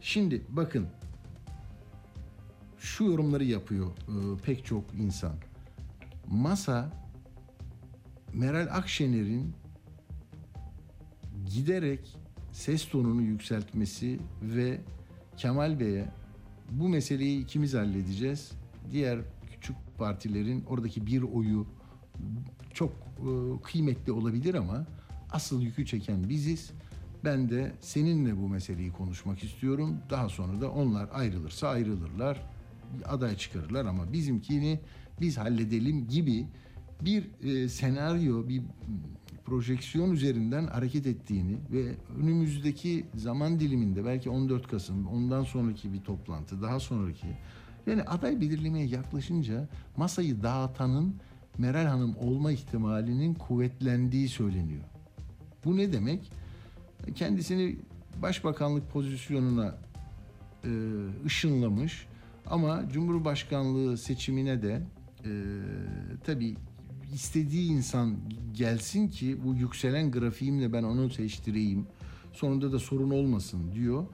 şimdi bakın şu yorumları yapıyor e, pek çok insan. Masa Meral Akşener'in giderek ses tonunu yükseltmesi ve Kemal Bey'e bu meseleyi ikimiz halledeceğiz. Diğer küçük partilerin oradaki bir oyu çok e, kıymetli olabilir ama asıl yükü çeken biziz. Ben de seninle bu meseleyi konuşmak istiyorum. Daha sonra da onlar ayrılırsa ayrılırlar aday çıkarırlar ama bizimkini biz halledelim gibi bir e, senaryo, bir projeksiyon üzerinden hareket ettiğini ve önümüzdeki zaman diliminde belki 14 Kasım, ondan sonraki bir toplantı, daha sonraki yani aday belirlemeye yaklaşınca masayı dağıtanın Meral Hanım olma ihtimalinin kuvvetlendiği söyleniyor. Bu ne demek? Kendisini başbakanlık pozisyonuna e, ışınlamış ama Cumhurbaşkanlığı seçimine de e, tabii istediği insan gelsin ki bu yükselen grafiğimle ben onu seçtireyim. Sonunda da sorun olmasın diyor.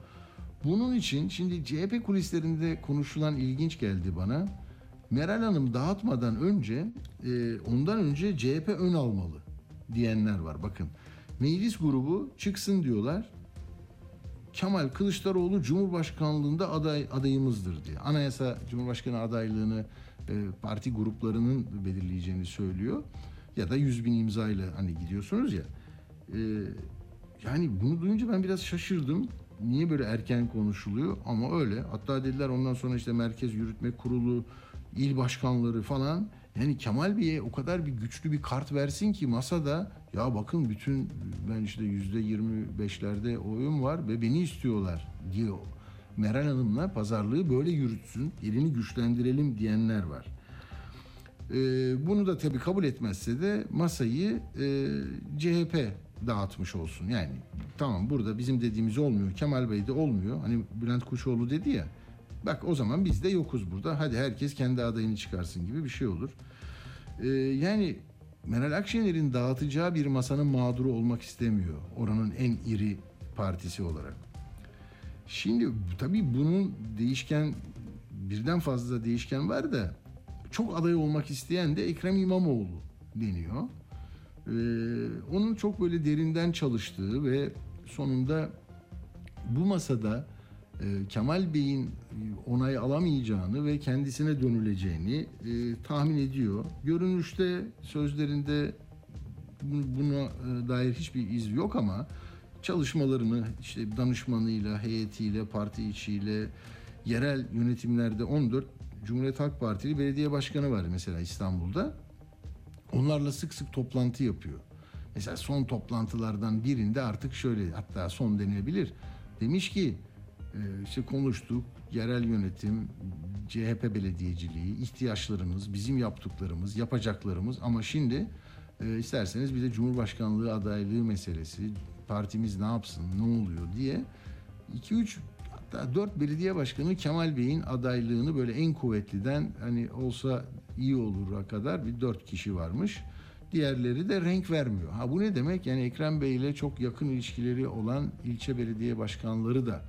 Bunun için şimdi CHP kulislerinde konuşulan ilginç geldi bana. Meral Hanım dağıtmadan önce e, ondan önce CHP ön almalı diyenler var. Bakın meclis grubu çıksın diyorlar. Kemal Kılıçdaroğlu Cumhurbaşkanlığında aday adayımızdır diye. Anayasa Cumhurbaşkanı adaylığını e, parti gruplarının belirleyeceğini söylüyor. Ya da 100 bin imzayla hani gidiyorsunuz ya. E, yani bunu duyunca ben biraz şaşırdım. Niye böyle erken konuşuluyor? Ama öyle. Hatta dediler ondan sonra işte Merkez Yürütme Kurulu, il başkanları falan. Yani Kemal Bey'e o kadar bir güçlü bir kart versin ki masada ya bakın bütün ben işte yüzde yirmi beşlerde oyum var ve beni istiyorlar diyor. Meral Hanım'la pazarlığı böyle yürütsün, elini güçlendirelim diyenler var. Ee, bunu da tabii kabul etmezse de masayı e, CHP dağıtmış olsun. Yani tamam burada bizim dediğimiz olmuyor, Kemal Bey'de olmuyor. Hani Bülent Kuşoğlu dedi ya. Bak o zaman biz de yokuz burada. Hadi herkes kendi adayını çıkarsın gibi bir şey olur. Ee, yani Meral Akşener'in dağıtacağı bir masanın mağduru olmak istemiyor. Oranın en iri partisi olarak. Şimdi tabii bunun değişken birden fazla değişken var da çok aday olmak isteyen de Ekrem İmamoğlu deniyor. Ee, onun çok böyle derinden çalıştığı ve sonunda bu masada Kemal Bey'in onay alamayacağını ve kendisine dönüleceğini e, tahmin ediyor. Görünüşte sözlerinde bu- buna e, dair hiçbir iz yok ama çalışmalarını işte danışmanıyla, heyetiyle, parti içiyle, yerel yönetimlerde 14 Cumhuriyet Halk Partili belediye başkanı var mesela İstanbul'da. Onlarla sık sık toplantı yapıyor. Mesela son toplantılardan birinde artık şöyle hatta son denilebilir. Demiş ki e, işte konuştuk yerel yönetim, CHP belediyeciliği, ihtiyaçlarımız, bizim yaptıklarımız, yapacaklarımız ama şimdi e, isterseniz bir de Cumhurbaşkanlığı adaylığı meselesi, partimiz ne yapsın, ne oluyor diye 2-3 hatta 4 belediye başkanı Kemal Bey'in adaylığını böyle en kuvvetliden hani olsa iyi olur'a kadar bir 4 kişi varmış. Diğerleri de renk vermiyor. Ha bu ne demek? Yani Ekrem Bey ile çok yakın ilişkileri olan ilçe belediye başkanları da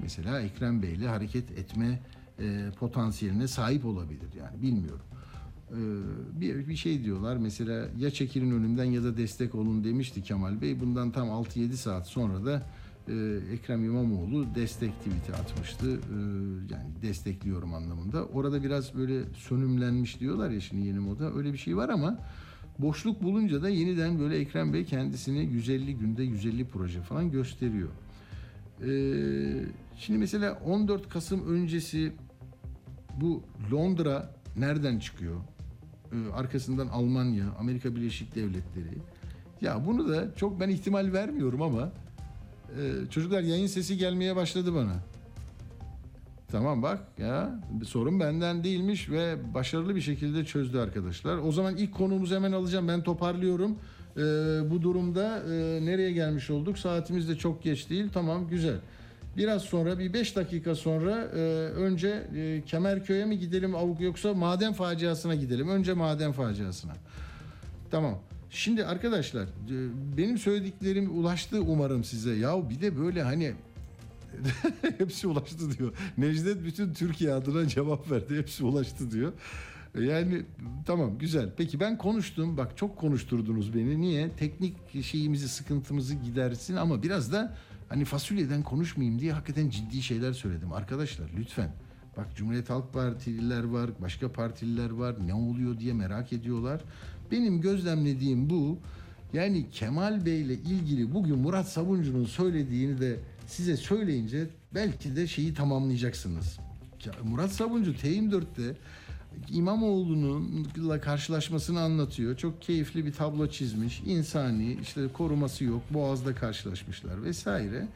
mesela Ekrem Bey ile hareket etme e, potansiyeline sahip olabilir yani bilmiyorum. Ee, bir, bir şey diyorlar mesela ya çekilin önümden ya da destek olun demişti Kemal Bey. Bundan tam 6-7 saat sonra da e, Ekrem İmamoğlu destek tweet'i atmıştı. Ee, yani destekliyorum anlamında. Orada biraz böyle sönümlenmiş diyorlar ya şimdi yeni moda. Öyle bir şey var ama boşluk bulunca da yeniden böyle Ekrem Bey kendisini 150 günde 150 proje falan gösteriyor. Ee, şimdi mesela 14 Kasım öncesi bu Londra nereden çıkıyor? Ee, arkasından Almanya, Amerika Birleşik Devletleri. Ya bunu da çok ben ihtimal vermiyorum ama e, çocuklar yayın sesi gelmeye başladı bana. Tamam bak ya sorun benden değilmiş ve başarılı bir şekilde çözdü arkadaşlar. O zaman ilk konuğumuzu hemen alacağım. Ben toparlıyorum. Ee, bu durumda e, nereye gelmiş olduk? Saatimiz de çok geç değil. Tamam güzel. Biraz sonra bir 5 dakika sonra e, önce e, Kemerköy'e mi gidelim avuk yoksa maden faciasına gidelim. Önce maden faciasına. Tamam. Şimdi arkadaşlar e, benim söylediklerim ulaştı umarım size. Ya bir de böyle hani [LAUGHS] hepsi ulaştı diyor. Necdet bütün Türkiye adına cevap verdi. Hepsi ulaştı diyor. Yani tamam güzel. Peki ben konuştum. Bak çok konuşturdunuz beni. Niye? Teknik şeyimizi, sıkıntımızı gidersin ama biraz da hani fasulyeden konuşmayayım diye hakikaten ciddi şeyler söyledim. Arkadaşlar lütfen. Bak Cumhuriyet Halk Partililer var, başka partililer var. Ne oluyor diye merak ediyorlar. Benim gözlemlediğim bu. Yani Kemal Bey ile ilgili bugün Murat Sabuncu'nun söylediğini de size söyleyince belki de şeyi tamamlayacaksınız. Murat Sabuncu T24'te İmamoğlu'nunla karşılaşmasını anlatıyor. Çok keyifli bir tablo çizmiş. İnsani, işte koruması yok. Boğaz'da karşılaşmışlar vesaire.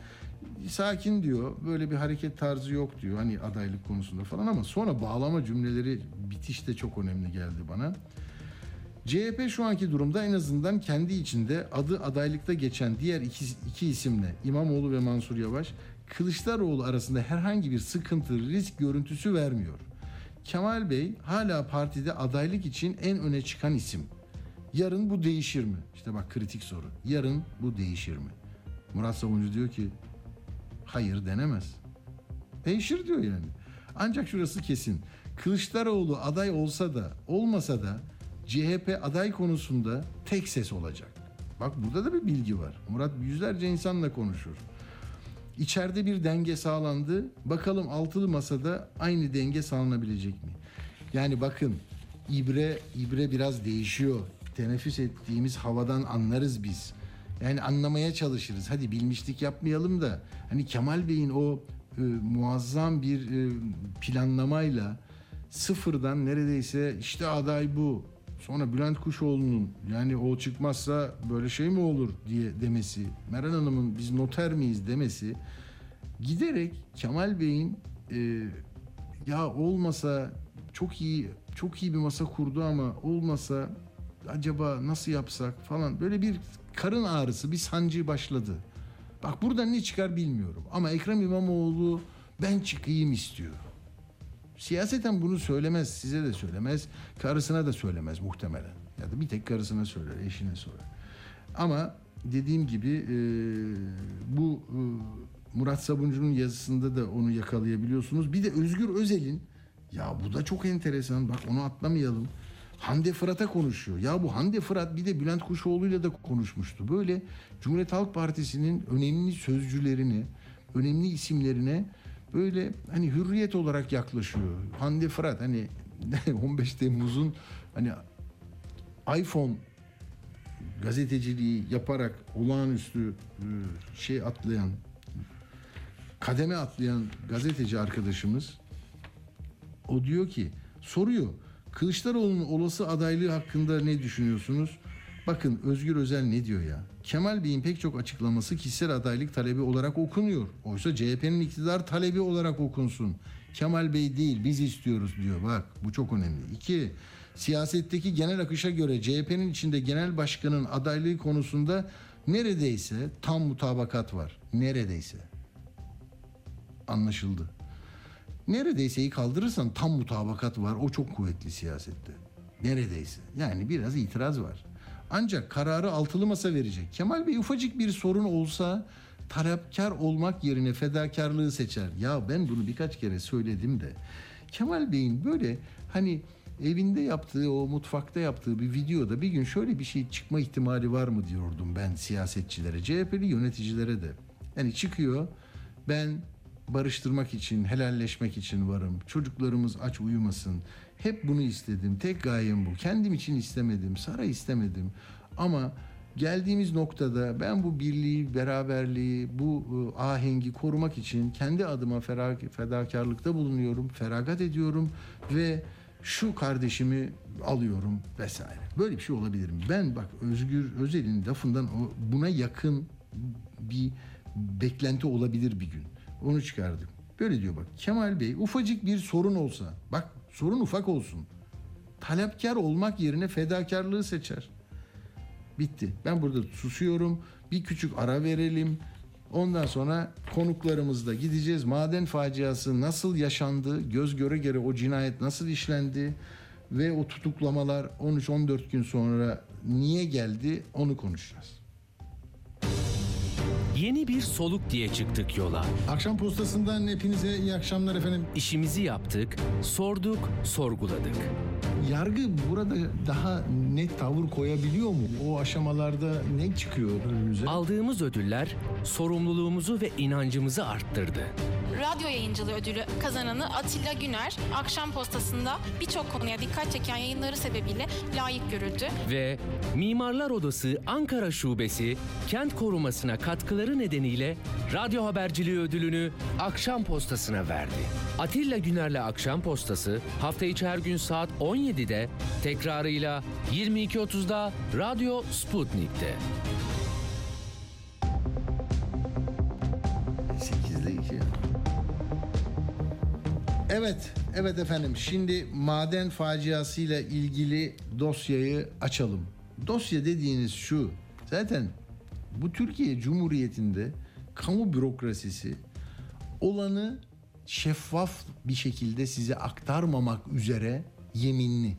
Sakin diyor. Böyle bir hareket tarzı yok diyor. Hani adaylık konusunda falan ama sonra bağlama cümleleri bitiş de çok önemli geldi bana. CHP şu anki durumda en azından kendi içinde adı adaylıkta geçen diğer iki, iki isimle İmamoğlu ve Mansur Yavaş Kılıçdaroğlu arasında herhangi bir sıkıntı, risk görüntüsü vermiyor. Kemal Bey hala partide adaylık için en öne çıkan isim. Yarın bu değişir mi? İşte bak kritik soru. Yarın bu değişir mi? Murat Savuncu diyor ki hayır denemez. Değişir diyor yani. Ancak şurası kesin. Kılıçdaroğlu aday olsa da olmasa da CHP aday konusunda tek ses olacak. Bak burada da bir bilgi var. Murat yüzlerce insanla konuşur. İçeride bir denge sağlandı. Bakalım altılı masada aynı denge sağlanabilecek mi? Yani bakın ibre ibre biraz değişiyor. Teneffüs ettiğimiz havadan anlarız biz. Yani anlamaya çalışırız. Hadi bilmişlik yapmayalım da hani Kemal Bey'in o e, muazzam bir e, planlamayla sıfırdan neredeyse işte aday bu. Sonra Bülent Kuşoğlu'nun yani o çıkmazsa böyle şey mi olur diye demesi. Meral Hanım'ın biz noter miyiz demesi giderek Kemal Bey'in e, ya olmasa çok iyi çok iyi bir masa kurdu ama olmasa acaba nasıl yapsak falan böyle bir karın ağrısı bir sancı başladı. Bak buradan ne çıkar bilmiyorum ama Ekrem İmamoğlu ben çıkayım istiyor. Siyaseten bunu söylemez, size de söylemez, karısına da söylemez muhtemelen. Ya da bir tek karısına söyler, eşine söyler. Ama dediğim gibi e, bu e, Murat Sabuncu'nun yazısında da onu yakalayabiliyorsunuz. Bir de Özgür Özel'in ya bu da çok enteresan bak onu atlamayalım. Hande Fırat'a konuşuyor. Ya bu Hande Fırat bir de Bülent Kuşoğlu'yla da konuşmuştu. Böyle Cumhuriyet Halk Partisi'nin önemli sözcülerini, önemli isimlerine böyle hani hürriyet olarak yaklaşıyor. Hande Fırat hani [LAUGHS] 15 Temmuz'un hani iPhone gazeteciliği yaparak olağanüstü e, şey atlayan kademe atlayan gazeteci arkadaşımız o diyor ki soruyor Kılıçdaroğlu'nun olası adaylığı hakkında ne düşünüyorsunuz? Bakın Özgür Özel ne diyor ya? Kemal Bey'in pek çok açıklaması kişisel adaylık talebi olarak okunuyor. Oysa CHP'nin iktidar talebi olarak okunsun. Kemal Bey değil biz istiyoruz diyor. Bak bu çok önemli. İki, siyasetteki genel akışa göre CHP'nin içinde genel başkanın adaylığı konusunda neredeyse tam mutabakat var. Neredeyse. Anlaşıldı. Neredeyse'yi kaldırırsan tam mutabakat var. O çok kuvvetli siyasette. Neredeyse. Yani biraz itiraz var. Ancak kararı altılı masa verecek. Kemal Bey ufacık bir sorun olsa talepkar olmak yerine fedakarlığı seçer. Ya ben bunu birkaç kere söyledim de. Kemal Bey'in böyle hani evinde yaptığı o mutfakta yaptığı bir videoda bir gün şöyle bir şey çıkma ihtimali var mı diyordum ben siyasetçilere, CHP'li yöneticilere de. Yani çıkıyor ben barıştırmak için, helalleşmek için varım. Çocuklarımız aç uyumasın. Hep bunu istedim. Tek gayem bu. Kendim için istemedim. Saray istemedim. Ama geldiğimiz noktada ben bu birliği, beraberliği, bu e, ahengi korumak için kendi adıma fedakarlıkta bulunuyorum. Feragat ediyorum ve şu kardeşimi alıyorum vesaire. Böyle bir şey olabilir mi? Ben bak Özgür Özel'in lafından buna yakın bir beklenti olabilir bir gün. Onu çıkardım. Böyle diyor bak. Kemal Bey ufacık bir sorun olsa. Bak sorun ufak olsun. Talepkar olmak yerine fedakarlığı seçer. Bitti. Ben burada susuyorum. Bir küçük ara verelim. Ondan sonra konuklarımızla gideceğiz. Maden faciası nasıl yaşandı? Göz göre göre o cinayet nasıl işlendi? Ve o tutuklamalar 13-14 gün sonra niye geldi? Onu konuşacağız. Yeni bir soluk diye çıktık yola. Akşam postasından hepinize iyi akşamlar efendim. İşimizi yaptık, sorduk, sorguladık. Yargı burada daha net tavır koyabiliyor mu? O aşamalarda ne çıkıyor önümüze? Aldığımız ödüller sorumluluğumuzu ve inancımızı arttırdı. Radyo yayıncılığı ödülü kazananı Atilla Güner, akşam postasında birçok konuya dikkat çeken yayınları sebebiyle layık görüldü. Ve Mimarlar Odası Ankara Şubesi kent korumasına katkıları nedeniyle radyo haberciliği ödülünü Akşam Postası'na verdi. Atilla Güner'le Akşam Postası hafta içi her gün saat 17'de tekrarıyla 22.30'da Radyo Sputnik'te. Evet, evet efendim. Şimdi maden faciasıyla ilgili dosyayı açalım. Dosya dediğiniz şu. Zaten bu Türkiye Cumhuriyeti'nde kamu bürokrasisi olanı şeffaf bir şekilde size aktarmamak üzere yeminli.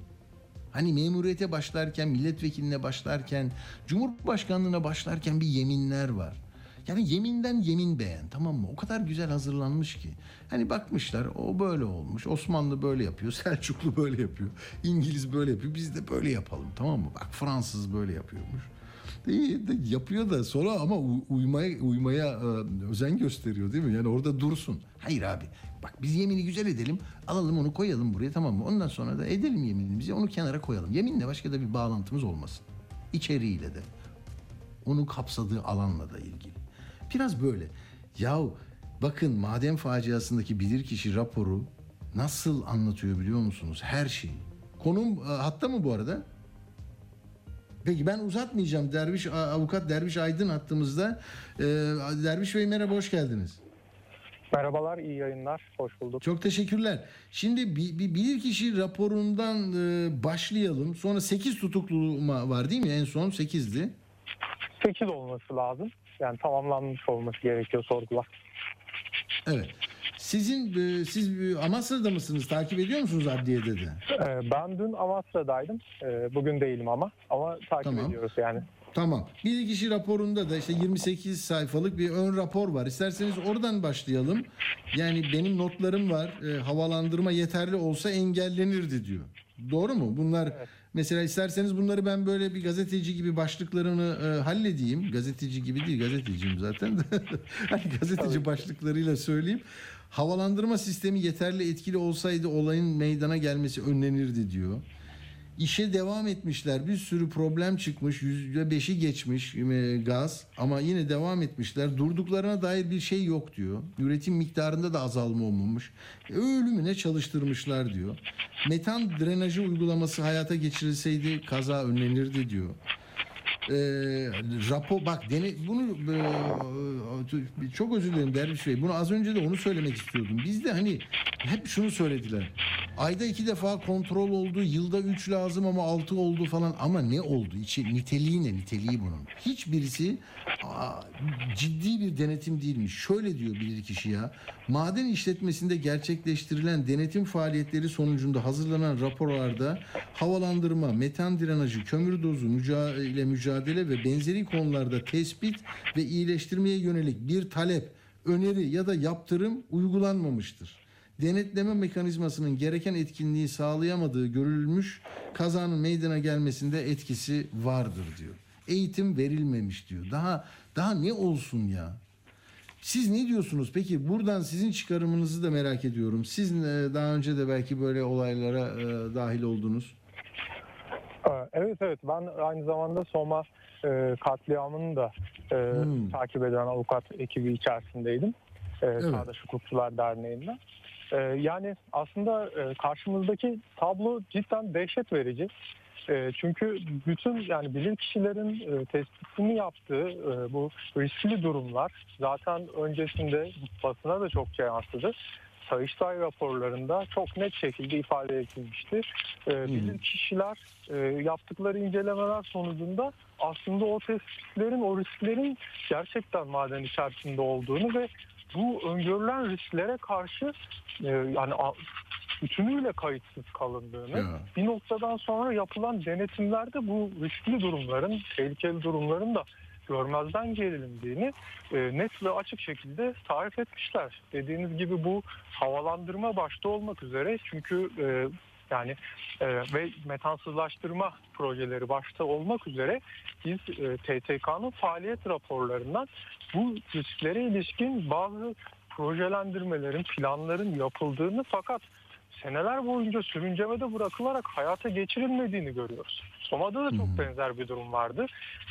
Hani memuriyete başlarken, milletvekiline başlarken, cumhurbaşkanlığına başlarken bir yeminler var. Yani yeminden yemin beğen tamam mı? O kadar güzel hazırlanmış ki. Hani bakmışlar o böyle olmuş. Osmanlı böyle yapıyor. [LAUGHS] Selçuklu böyle yapıyor. İngiliz böyle yapıyor. Biz de böyle yapalım tamam mı? Bak Fransız böyle yapıyormuş. İyi de yapıyor da sonra ama uymaya uymaya e, özen gösteriyor değil mi? Yani orada dursun. Hayır abi. Bak biz yemini güzel edelim. Alalım onu koyalım buraya tamam mı? Ondan sonra da edelim yeminimizi onu kenara koyalım. Yeminle başka da bir bağlantımız olmasın. İçeriğiyle de. Onun kapsadığı alanla da ilgili. Biraz böyle. Yahu bakın maden faciasındaki bilirkişi raporu nasıl anlatıyor biliyor musunuz? Her şeyi. Konum e, hatta mı bu arada? Peki ben uzatmayacağım. Derviş avukat Derviş Aydın hattımızda. Ee, Derviş Bey merhaba hoş geldiniz. Merhabalar, iyi yayınlar. Hoş bulduk. Çok teşekkürler. Şimdi bir, bir bilirkişi raporundan e, başlayalım. Sonra 8 tutuklu var değil mi? En son 8'di. 8 olması lazım. Yani tamamlanmış olması gerekiyor sorgular. Evet. Sizin e, siz e, Amasra'da mısınız? Takip ediyor musunuz adliyede de? Ee, ben dün Amasra'daydım. Bugün değilim ama. Ama takip Tamam. ediyoruz yani. Tamam. Bilirkişi raporunda da işte 28 sayfalık bir ön rapor var. İsterseniz oradan başlayalım. Yani benim notlarım var. E, havalandırma yeterli olsa engellenirdi diyor. Doğru mu? Bunlar mesela isterseniz bunları ben böyle bir gazeteci gibi başlıklarını e, halledeyim. Gazeteci gibi değil, gazeteciyim zaten [LAUGHS] hani gazeteci başlıklarıyla söyleyeyim. Havalandırma sistemi yeterli etkili olsaydı olayın meydana gelmesi önlenirdi diyor. İşe devam etmişler. Bir sürü problem çıkmış. %5'i geçmiş e, gaz ama yine devam etmişler. Durduklarına dair bir şey yok diyor. Üretim miktarında da azalma olmamış. E, Ölümüne çalıştırmışlar diyor. Metan drenajı uygulaması hayata geçirilseydi kaza önlenirdi diyor. E, rapor bak dene, bunu e, çok özür dilerim Derviş Bey. Bunu az önce de onu söylemek istiyordum. Biz de hani hep şunu söylediler. Ayda iki defa kontrol oldu, yılda üç lazım ama altı oldu falan. Ama ne oldu? İçi, niteliği ne? Niteliği bunun. Hiçbirisi ciddi bir denetim değilmiş. Şöyle diyor bilirkişi ya. Maden işletmesinde gerçekleştirilen denetim faaliyetleri sonucunda hazırlanan raporlarda havalandırma, metan drenajı, kömür dozu müca- ile mücadele ve benzeri konularda tespit ve iyileştirmeye yönelik bir talep, öneri ya da yaptırım uygulanmamıştır denetleme mekanizmasının gereken etkinliği sağlayamadığı görülmüş kazanın meydana gelmesinde etkisi vardır diyor. Eğitim verilmemiş diyor. Daha daha ne olsun ya? Siz ne diyorsunuz? Peki buradan sizin çıkarımınızı da merak ediyorum. Siz e, daha önce de belki böyle olaylara e, dahil oldunuz. Ee, Evet evet ben aynı zamanda Soma e, katliamını da e, Hmm. takip eden avukat ekibi içerisindeydim. E, Çağdaş Hukukçular Derneği'nde. E, yani aslında e, karşımızdaki tablo cidden dehşet verici. E, çünkü bütün yani bilim kişilerin e, tespitini yaptığı e, bu riskli durumlar zaten öncesinde basına da çokça yansıdı. Sayıştay raporlarında çok net şekilde ifade edilmişti. E, bilim kişiler e, yaptıkları incelemeler sonucunda aslında o tespitlerin, o risklerin gerçekten maden içerisinde olduğunu ve bu öngörülen risklere karşı e, yani bütünüyle kayıtsız kalındığını bir noktadan sonra yapılan denetimlerde bu riskli durumların, tehlikeli durumların da görmezden gelindiğini e, net ve açık şekilde tarif etmişler. Dediğiniz gibi bu havalandırma başta olmak üzere çünkü e, yani e, ve metansızlaştırma projeleri başta olmak üzere biz e, TTK'nın faaliyet raporlarından bu risklere ilişkin bazı projelendirmelerin, planların yapıldığını fakat seneler boyunca sürüncemede bırakılarak hayata geçirilmediğini görüyoruz. Soma'da da çok benzer bir durum vardı.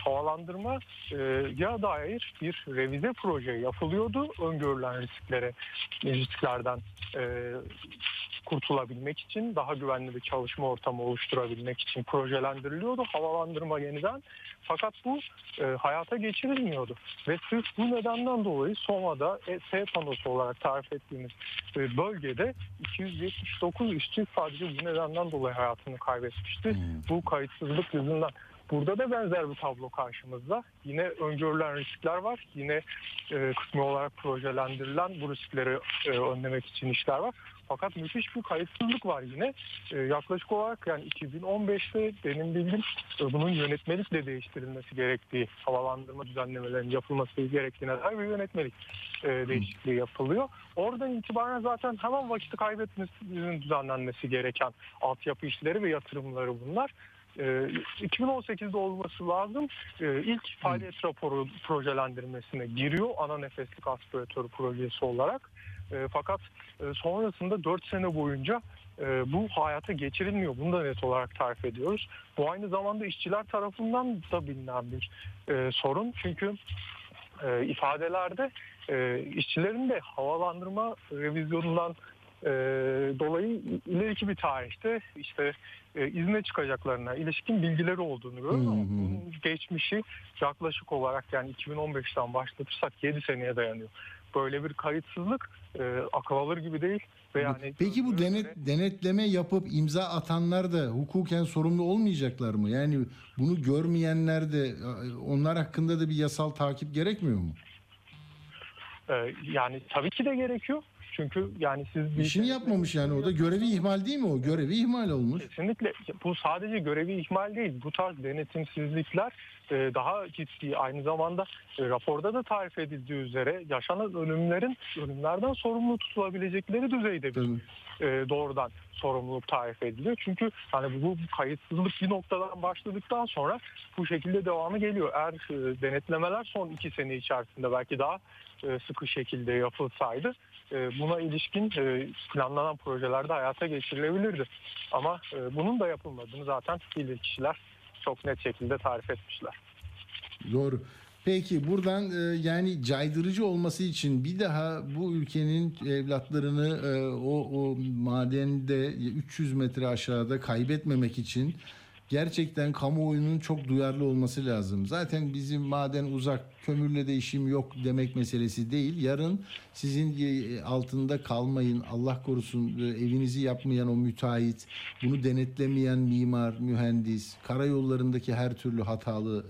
Havalandırma e, ya dair bir revize proje yapılıyordu öngörülen risklere, risklerden e, kurtulabilmek için, daha güvenli bir çalışma ortamı oluşturabilmek için projelendiriliyordu havalandırma yeniden. Fakat bu e, hayata geçirilmiyordu. Ve sırf bu nedenden dolayı Soma'da e, S panosu olarak tarif ettiğimiz e, bölgede 279 işçi sadece bu nedenden dolayı hayatını kaybetmişti. Bu kayıtsızlık yüzünden. Burada da benzer bir tablo karşımızda. Yine öngörülen riskler var. Yine e, kısmi olarak projelendirilen bu riskleri e, önlemek için işler var. Fakat müthiş bir kayıtsızlık var yine. E, yaklaşık olarak yani 2015'te benim bildiğim e, bunun yönetmelikle değiştirilmesi gerektiği, havalandırma düzenlemelerinin yapılması gerektiğine dair bir yönetmelik e, değişikliği yapılıyor. Oradan itibaren zaten hemen vakit kaybetmesinin düzenlenmesi gereken altyapı işleri ve yatırımları bunlar. e, 2018'de olması lazım. E, ilk faaliyet raporu projelendirmesine giriyor ana nefeslik aspiratörü projesi olarak. E, fakat e, sonrasında 4 sene boyunca e, bu hayata geçirilmiyor. Bunu da net olarak tarif ediyoruz. Bu aynı zamanda işçiler tarafından da bilinen bir e, sorun. Çünkü e, ifadelerde e, işçilerin de havalandırma revizyonundan e, dolayı ileriki bir tarihte işte e, izne çıkacaklarına ilişkin bilgileri olduğunu görüyoruz ama bunun geçmişi yaklaşık olarak yani 2015'ten başlatırsak 7 seneye dayanıyor. Böyle bir kayıtsızlık e, akıl alır gibi değil ve yani Peki bu denet, denetleme yapıp imza atanlar da hukuken sorumlu olmayacaklar mı? Yani bunu görmeyenler de e, onlar hakkında da bir yasal takip gerekmiyor mu? e, yani tabii ki de gerekiyor. Çünkü yani siz bir İşini yapmamış yani o da görevi ihmal değil mi o? Görevi ihmal olmuş. Kesinlikle bu sadece görevi ihmal değil. Bu tarz denetimsizlikler daha ciddi. Aynı zamanda e, raporda da tarif edildiği üzere yaşanan ölümlerin ölümlerden sorumlu tutulabilecekleri düzeyde bir e, doğrudan sorumluluk tarif ediliyor. Çünkü hani bu, kayıtsızlık bir noktadan başladıktan sonra bu şekilde devamı geliyor. Eğer e, denetlemeler son iki sene içerisinde belki daha e, sıkı şekilde yapılsaydı e, buna ilişkin e, planlanan projelerde hayata geçirilebilirdi. Ama e, bunun da yapılmadığını zaten bilir kişiler çok net şekilde tarif etmişler. Doğru. Peki buradan e, yani caydırıcı olması için bir daha bu ülkenin evlatlarını e, o, o madende 300 metre aşağıda kaybetmemek için gerçekten kamuoyunun çok duyarlı olması lazım. Zaten bizim maden uzak, kömürle de işim yok demek meselesi değil. Yarın sizin e, altında kalmayın, Allah korusun e, evinizi yapmayan o müteahhit, bunu denetlemeyen mimar, mühendis, karayollarındaki her türlü hatalı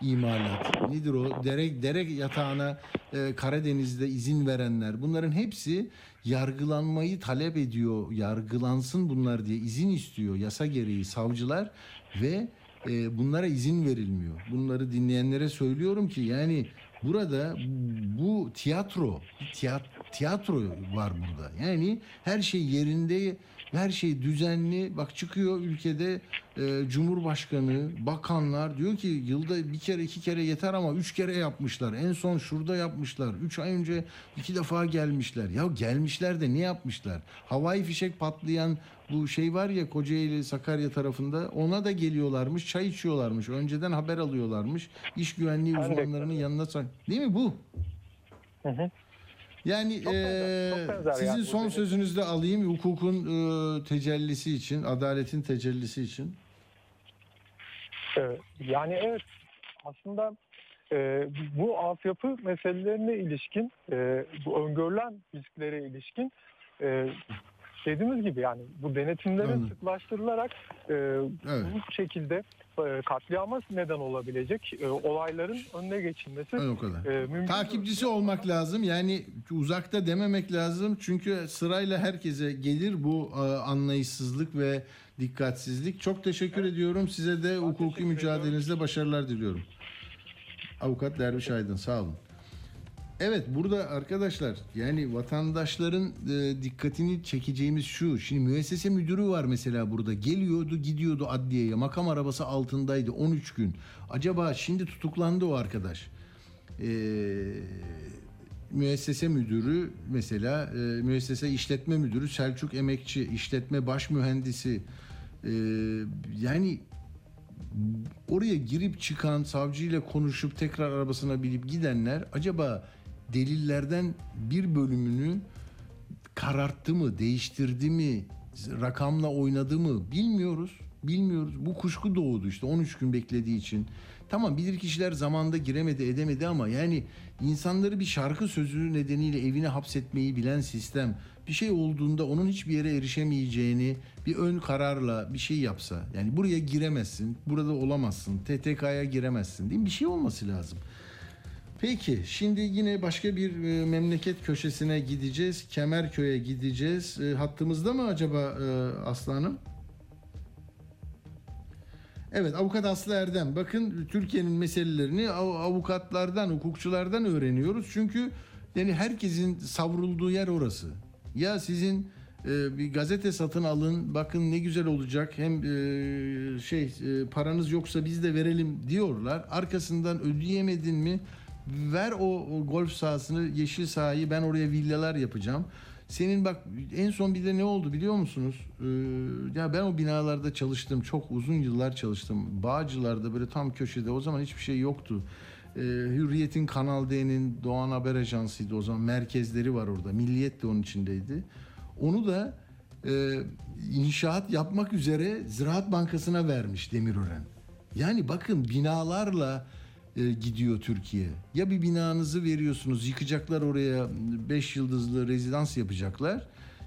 e, imalat, nedir o? Dere, dere yatağına e, Karadeniz'de izin verenler, bunların hepsi yargılanmayı talep ediyor. Yargılansın bunlar diye izin istiyor yasa gereği savcılar ve e, bunlara izin verilmiyor. Bunları dinleyenlere söylüyorum ki yani burada bu tiyatro, tiyatro, tiyatro var burada. Yani her şey yerinde, her şey düzenli. Bak çıkıyor ülkede e, Cumhurbaşkanı, bakanlar diyor ki yılda bir kere iki kere yeter ama üç kere yapmışlar. En son şurada yapmışlar. Üç ay önce iki defa gelmişler. Ya gelmişler de ne yapmışlar? Havai fişek patlayan bu şey var ya Kocaeli Sakarya tarafında ona da geliyorlarmış çay içiyorlarmış önceden haber alıyorlarmış iş güvenliği uzmanlarının yanına değil mi bu? Yani Çok benzer, çok benzer sizin yani son sözünüzü de alayım hukukun eee, tecellisi için adaletin tecellisi için. Yani evet aslında e, bu altyapı meselelerine ilişkin e, bu öngörülen risklere ilişkin e, dediğimiz gibi yani bu denetimlerin Anladım. sıklaştırılarak e, bu şekilde e, katliama neden olabilecek e, olayların önüne geçilmesi Evet, o kadar. e, mümkün. Takipçisi olmak lazım. Yani uzakta dememek lazım. Çünkü sırayla herkese gelir bu e, anlayışsızlık ve dikkatsizlik. Çok teşekkür ediyorum. Size de hukuki mücadelenizde başarılar diliyorum. Avukat Derviş Aydın sağ olun. Evet burada arkadaşlar yani vatandaşların e, dikkatini çekeceğimiz şu. Şimdi müessese müdürü var mesela burada. Geliyordu gidiyordu adliyeye. Makam arabası altındaydı 13 gün. Acaba şimdi tutuklandı o arkadaş. E, müessese müdürü mesela e, müessese işletme müdürü Selçuk Emekçi, işletme baş mühendisi e, yani oraya girip çıkan savcıyla konuşup tekrar arabasına binip gidenler acaba delillerden bir bölümünü kararttı mı, değiştirdi mi, rakamla oynadı mı bilmiyoruz. Bilmiyoruz. Bu kuşku doğdu işte 13 gün beklediği için. Tamam bilir kişiler zamanda giremedi edemedi ama yani insanları bir şarkı sözü nedeniyle evine hapsetmeyi bilen sistem bir şey olduğunda onun hiçbir yere erişemeyeceğini bir ön kararla bir şey yapsa yani buraya giremezsin, burada olamazsın, TTK'ya giremezsin değil mi? Bir şey olması lazım. Peki şimdi yine başka bir e, memleket köşesine gideceğiz. Kemerköy'e gideceğiz. E, hattımızda mı acaba e, Aslı Hanım? Evet avukat Aslı Erdem. Bakın Türkiye'nin meselelerini av- avukatlardan, hukukçulardan öğreniyoruz. Çünkü yani herkesin savrulduğu yer orası. Ya sizin e, bir gazete satın alın. Bakın ne güzel olacak. Hem e, şey e, paranız yoksa biz de verelim diyorlar. Arkasından ödeyemedin mi? Ver o, golf sahasını, yeşil sahayı ben oraya villalar yapacağım. Senin bak en son bir de ne oldu biliyor musunuz? Ee, ya ben o binalarda çalıştım. Çok uzun yıllar çalıştım. Bağcılar'da böyle tam köşede. O zaman hiçbir şey yoktu. Ee, Hürriyet'in Kanal D'nin Doğan Haber Ajansı'ydı o zaman. Merkezleri var orada. Milliyet de onun içindeydi. Onu da e, inşaat yapmak üzere Ziraat Bankası'na vermiş Demirören. Yani bakın binalarla e, gidiyor Türkiye. Ya bir binanızı veriyorsunuz yıkacaklar oraya 5 yıldızlı rezidans yapacaklar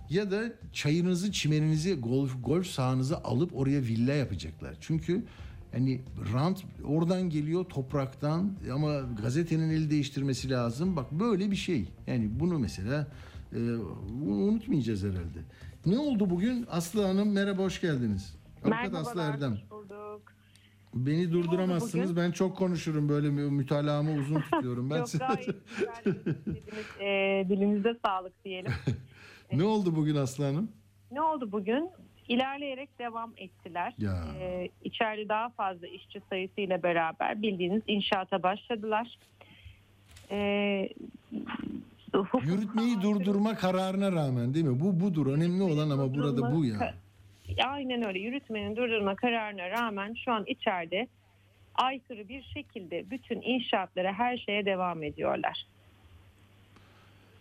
ya da çayınızı, çimeninizi, golf golf sahanızı alıp oraya villa yapacaklar. Çünkü hani rant oradan geliyor topraktan ama gazetenin el değiştirmesi lazım. Bak böyle bir şey. Yani bunu mesela e, bunu unutmayacağız herhalde. Ne oldu bugün? Aslı Hanım merhaba hoş geldiniz. Avukat Aslı Erdem. bulduk. Beni durduramazsınız. bugün? Ben çok konuşurum böyle mü- mütalaamı uzun tutuyorum. Ben [LAUGHS] Yok gayet güzel dediniz. [LAUGHS] Ee, dilinize sağlık diyelim. [LAUGHS] ne oldu bugün Aslı Hanım? Ne oldu bugün? İlerleyerek devam ettiler. Ya. Ee, içeride daha fazla işçi sayısıyla beraber bildiğiniz inşaata başladılar. Hukuk Yürütmeyi durdurma kararına rağmen değil mi? Bu budur. Önemli olan ama burada bu ya. Aynen öyle. Yürütmenin durdurma kararına rağmen şu an içeride aykırı bir şekilde bütün inşaatlara her şeye devam ediyorlar.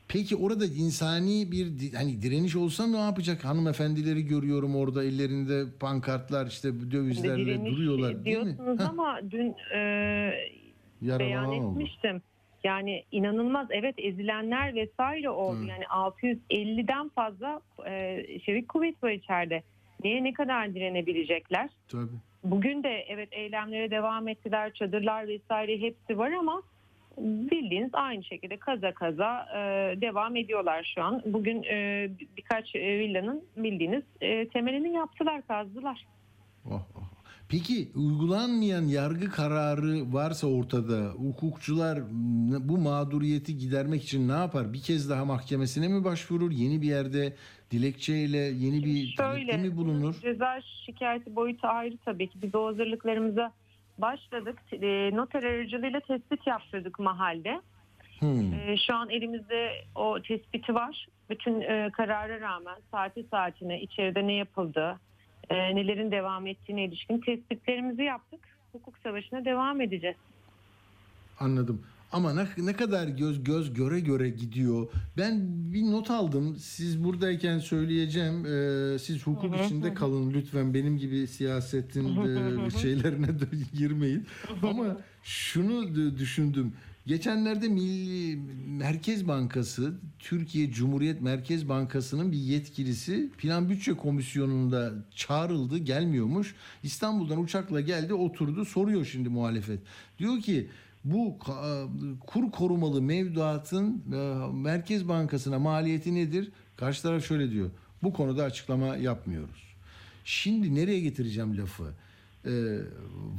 Peki orada insani bir hani direniş olsa ne yapacak? Hanımefendileri görüyorum orada ellerinde pankartlar işte dövizlerle Direniş duruyorlar değil mi? diyorsunuz ama dün e, beyan oldu. etmiştim. Yani inanılmaz evet ezilenler vesaire oldu. Hı. Yani 650'den fazla e, çevik kuvvet var içeride. Neye ne kadar direnebilecekler? Tabii. Bugün de evet eylemlere devam ettiler. Çadırlar vesaire hepsi var ama bildiğiniz aynı şekilde kaza kaza e, devam ediyorlar şu an. Bugün e, bir- birkaç e, villanın bildiğiniz e, temelini yaptılar, kazdılar. Oh, oh. Peki uygulanmayan yargı kararı varsa ortada hukukçular bu mağduriyeti gidermek için ne yapar? Bir kez daha mahkemesine mi başvurur? Yeni bir yerde dilekçeyle yeni bir talepte mi bulunur? ceza şikayeti boyutu ayrı tabii ki. Biz o hazırlıklarımıza başladık. E, noter aracılığıyla tespit yaptırdık mahalde. Hmm. E, şu an elimizde o tespiti var. Bütün e, karara rağmen saati saatine içeride ne yapıldı, e, nelerin devam ettiğine ilişkin tespitlerimizi yaptık. Hukuk savaşına devam edeceğiz. Anladım. Ama ne, ne kadar göz göz göre göre gidiyor. Ben bir not aldım. Siz buradayken söyleyeceğim. Ee, siz hukuk Hı hı, içinde kalın lütfen. Benim gibi siyasetin [LAUGHS] e, şeylerine [LAUGHS] girmeyin. Ama şunu düşündüm. Geçenlerde Milli Merkez Bankası, Türkiye Cumhuriyet Merkez Bankası'nın bir yetkilisi Plan Bütçe Komisyonu'nda çağrıldı, gelmiyormuş. İstanbul'dan uçakla geldi, oturdu, soruyor şimdi muhalefet. Diyor ki bu ka- kur korumalı mevduatın e, Merkez Bankası'na maliyeti nedir? Karşı taraf şöyle diyor. Bu konuda açıklama yapmıyoruz. Şimdi nereye getireceğim lafı? Ee,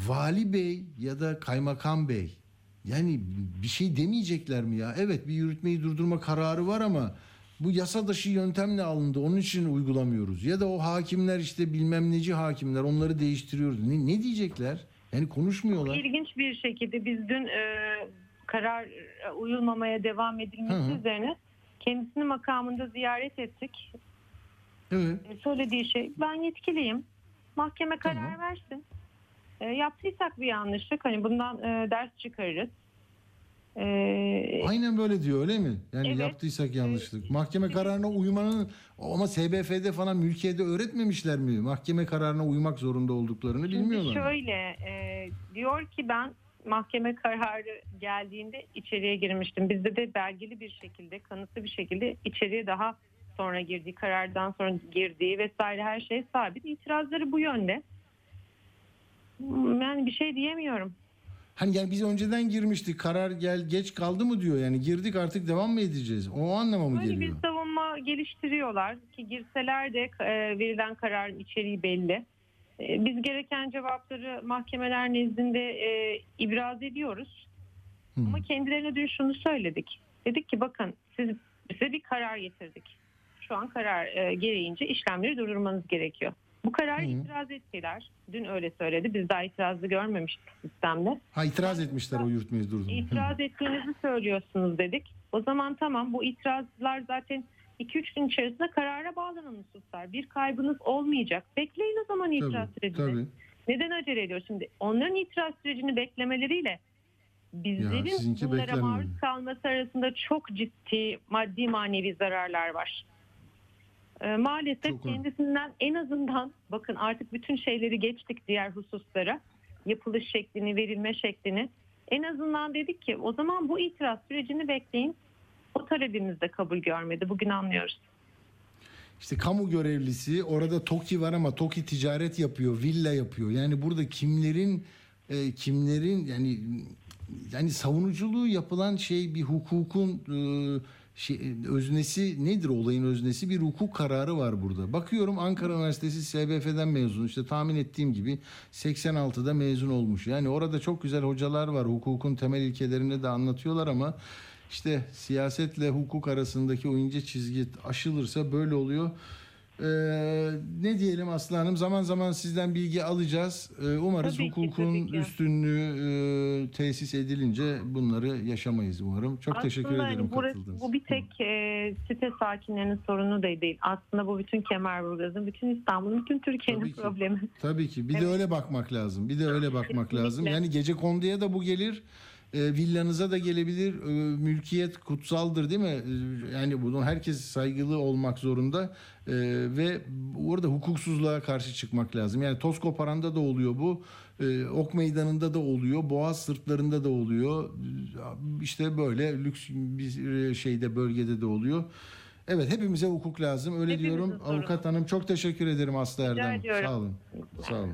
Vali Bey ya da Kaymakam Bey yani bir şey demeyecekler mi ya? Evet bir yürütmeyi durdurma kararı var ama bu yasa dışı yöntemle alındı. Onun için uygulamıyoruz. Ya da o hakimler işte bilmem neci hakimler onları değiştiriyoruz. Ne, ne diyecekler? Yani konuşmuyorlar. İlginç bir şekilde biz dün e, karar e, uyulmamaya devam edilmesi Hı üzerine kendisini makamında ziyaret ettik. Evet. E, söylediği şey ben yetkiliyim. Mahkeme karar versin. E, yaptıysak bir yanlışlık hani bundan e, ders çıkarırız. E, Aynen böyle diyor öyle mi? Yani Evet. yaptıysak yanlışlık. Mahkeme kararına uymanın ama SBF'de falan mülkiyede öğretmemişler mi? Mahkeme kararına uymak zorunda olduklarını bilmiyorlar. şöyle e, diyor ki ben mahkeme kararı geldiğinde içeriye girmiştim. Bizde de belgeli bir şekilde, kanıtlı bir şekilde içeriye daha sonra girdiği, karardan sonra girdiği vesaire her şey sabit. İtirazları bu yönde. Yani bir şey diyemiyorum. Hani yani biz önceden girmiştik karar gel geç kaldı mı diyor yani girdik artık devam mı edeceğiz? O anlama mı geliyor? bir savunma geliştiriyorlar ki girseler de e, verilen kararın içeriği belli. E, biz gereken cevapları mahkemeler nezdinde e, ibraz ediyoruz. Ama kendilerine dün şunu söyledik. Dedik ki bakın siz bize bir karar getirdik. şu an karar gereğince işlemleri durdurmanız gerekiyor. Bu kararı Hı. itiraz ettiler. Dün öyle söyledi. Biz daha itirazı görmemiştik sistemde. Ha itiraz etmişler o yürütmeyi durdurun. İtiraz ettiğinizi söylüyorsunuz dedik. O zaman tamam bu itirazlar zaten 2-3 gün içerisinde karara bağlanan hususlar. Bir kaybınız olmayacak. Bekleyin o zaman itiraz sürecini. Tabii. Neden acele ediyor? Şimdi onların itiraz sürecini beklemeleriyle bizlerin bunlara beklenmiyor. maruz kalması arasında çok ciddi maddi manevi zararlar var. Ee, maalesef kendisinden en azından bakın artık bütün şeyleri geçtik diğer hususlara. Yapılış şeklini, verilme şeklini. En azından dedik ki o zaman bu itiraz sürecini bekleyin. O talebimiz de kabul görmedi. Bugün anlıyoruz. İşte kamu görevlisi orada TOKİ var ama TOKİ ticaret yapıyor, villa yapıyor. Yani burada kimlerin e, kimlerin yani yani savunuculuğu yapılan şey bir hukukun e, şey, öznesi nedir olayın öznesi bir hukuk kararı var burada. Bakıyorum Ankara Üniversitesi SBF'den mezun işte tahmin ettiğim gibi 86'da mezun olmuş. Yani orada çok güzel hocalar var hukukun temel ilkelerini de anlatıyorlar ama işte siyasetle hukuk arasındaki o ince çizgi aşılırsa böyle oluyor. Ee, ne diyelim Aslı Hanım zaman zaman sizden bilgi alacağız. Ee, umarız Tabii ki, hukukun tabii ki. üstünlüğü e, tesis edilince bunları yaşamayız umarım. Çok teşekkür Aslında ederim hani burası- katıldığınız Bu bir tek e, site sakinlerinin sorunu da değil. Aslında bu bütün Kemerburgaz'ın, bütün İstanbul'un, bütün Türkiye'nin problemi. Tabii ki. Bir de öyle bakmak lazım. Bir de öyle bakmak lazım. Yani gece konduya da bu gelir. E, villanıza da gelebilir. E, mülkiyet kutsaldır değil mi? E, yani bunun herkes saygılı olmak zorunda. E, ve orada hukuksuzluğa karşı çıkmak lazım. Yani toz koparanda da oluyor bu. E, ok meydanında da oluyor. Boğaz sırtlarında da oluyor. İşte böyle lüks bir şeyde bölgede de oluyor. Evet hepimize hukuk lazım. Öyle Hepimizin diyorum. Avukat hanım çok teşekkür ederim Aslı Erdem. Sağ olun. Sağ olun.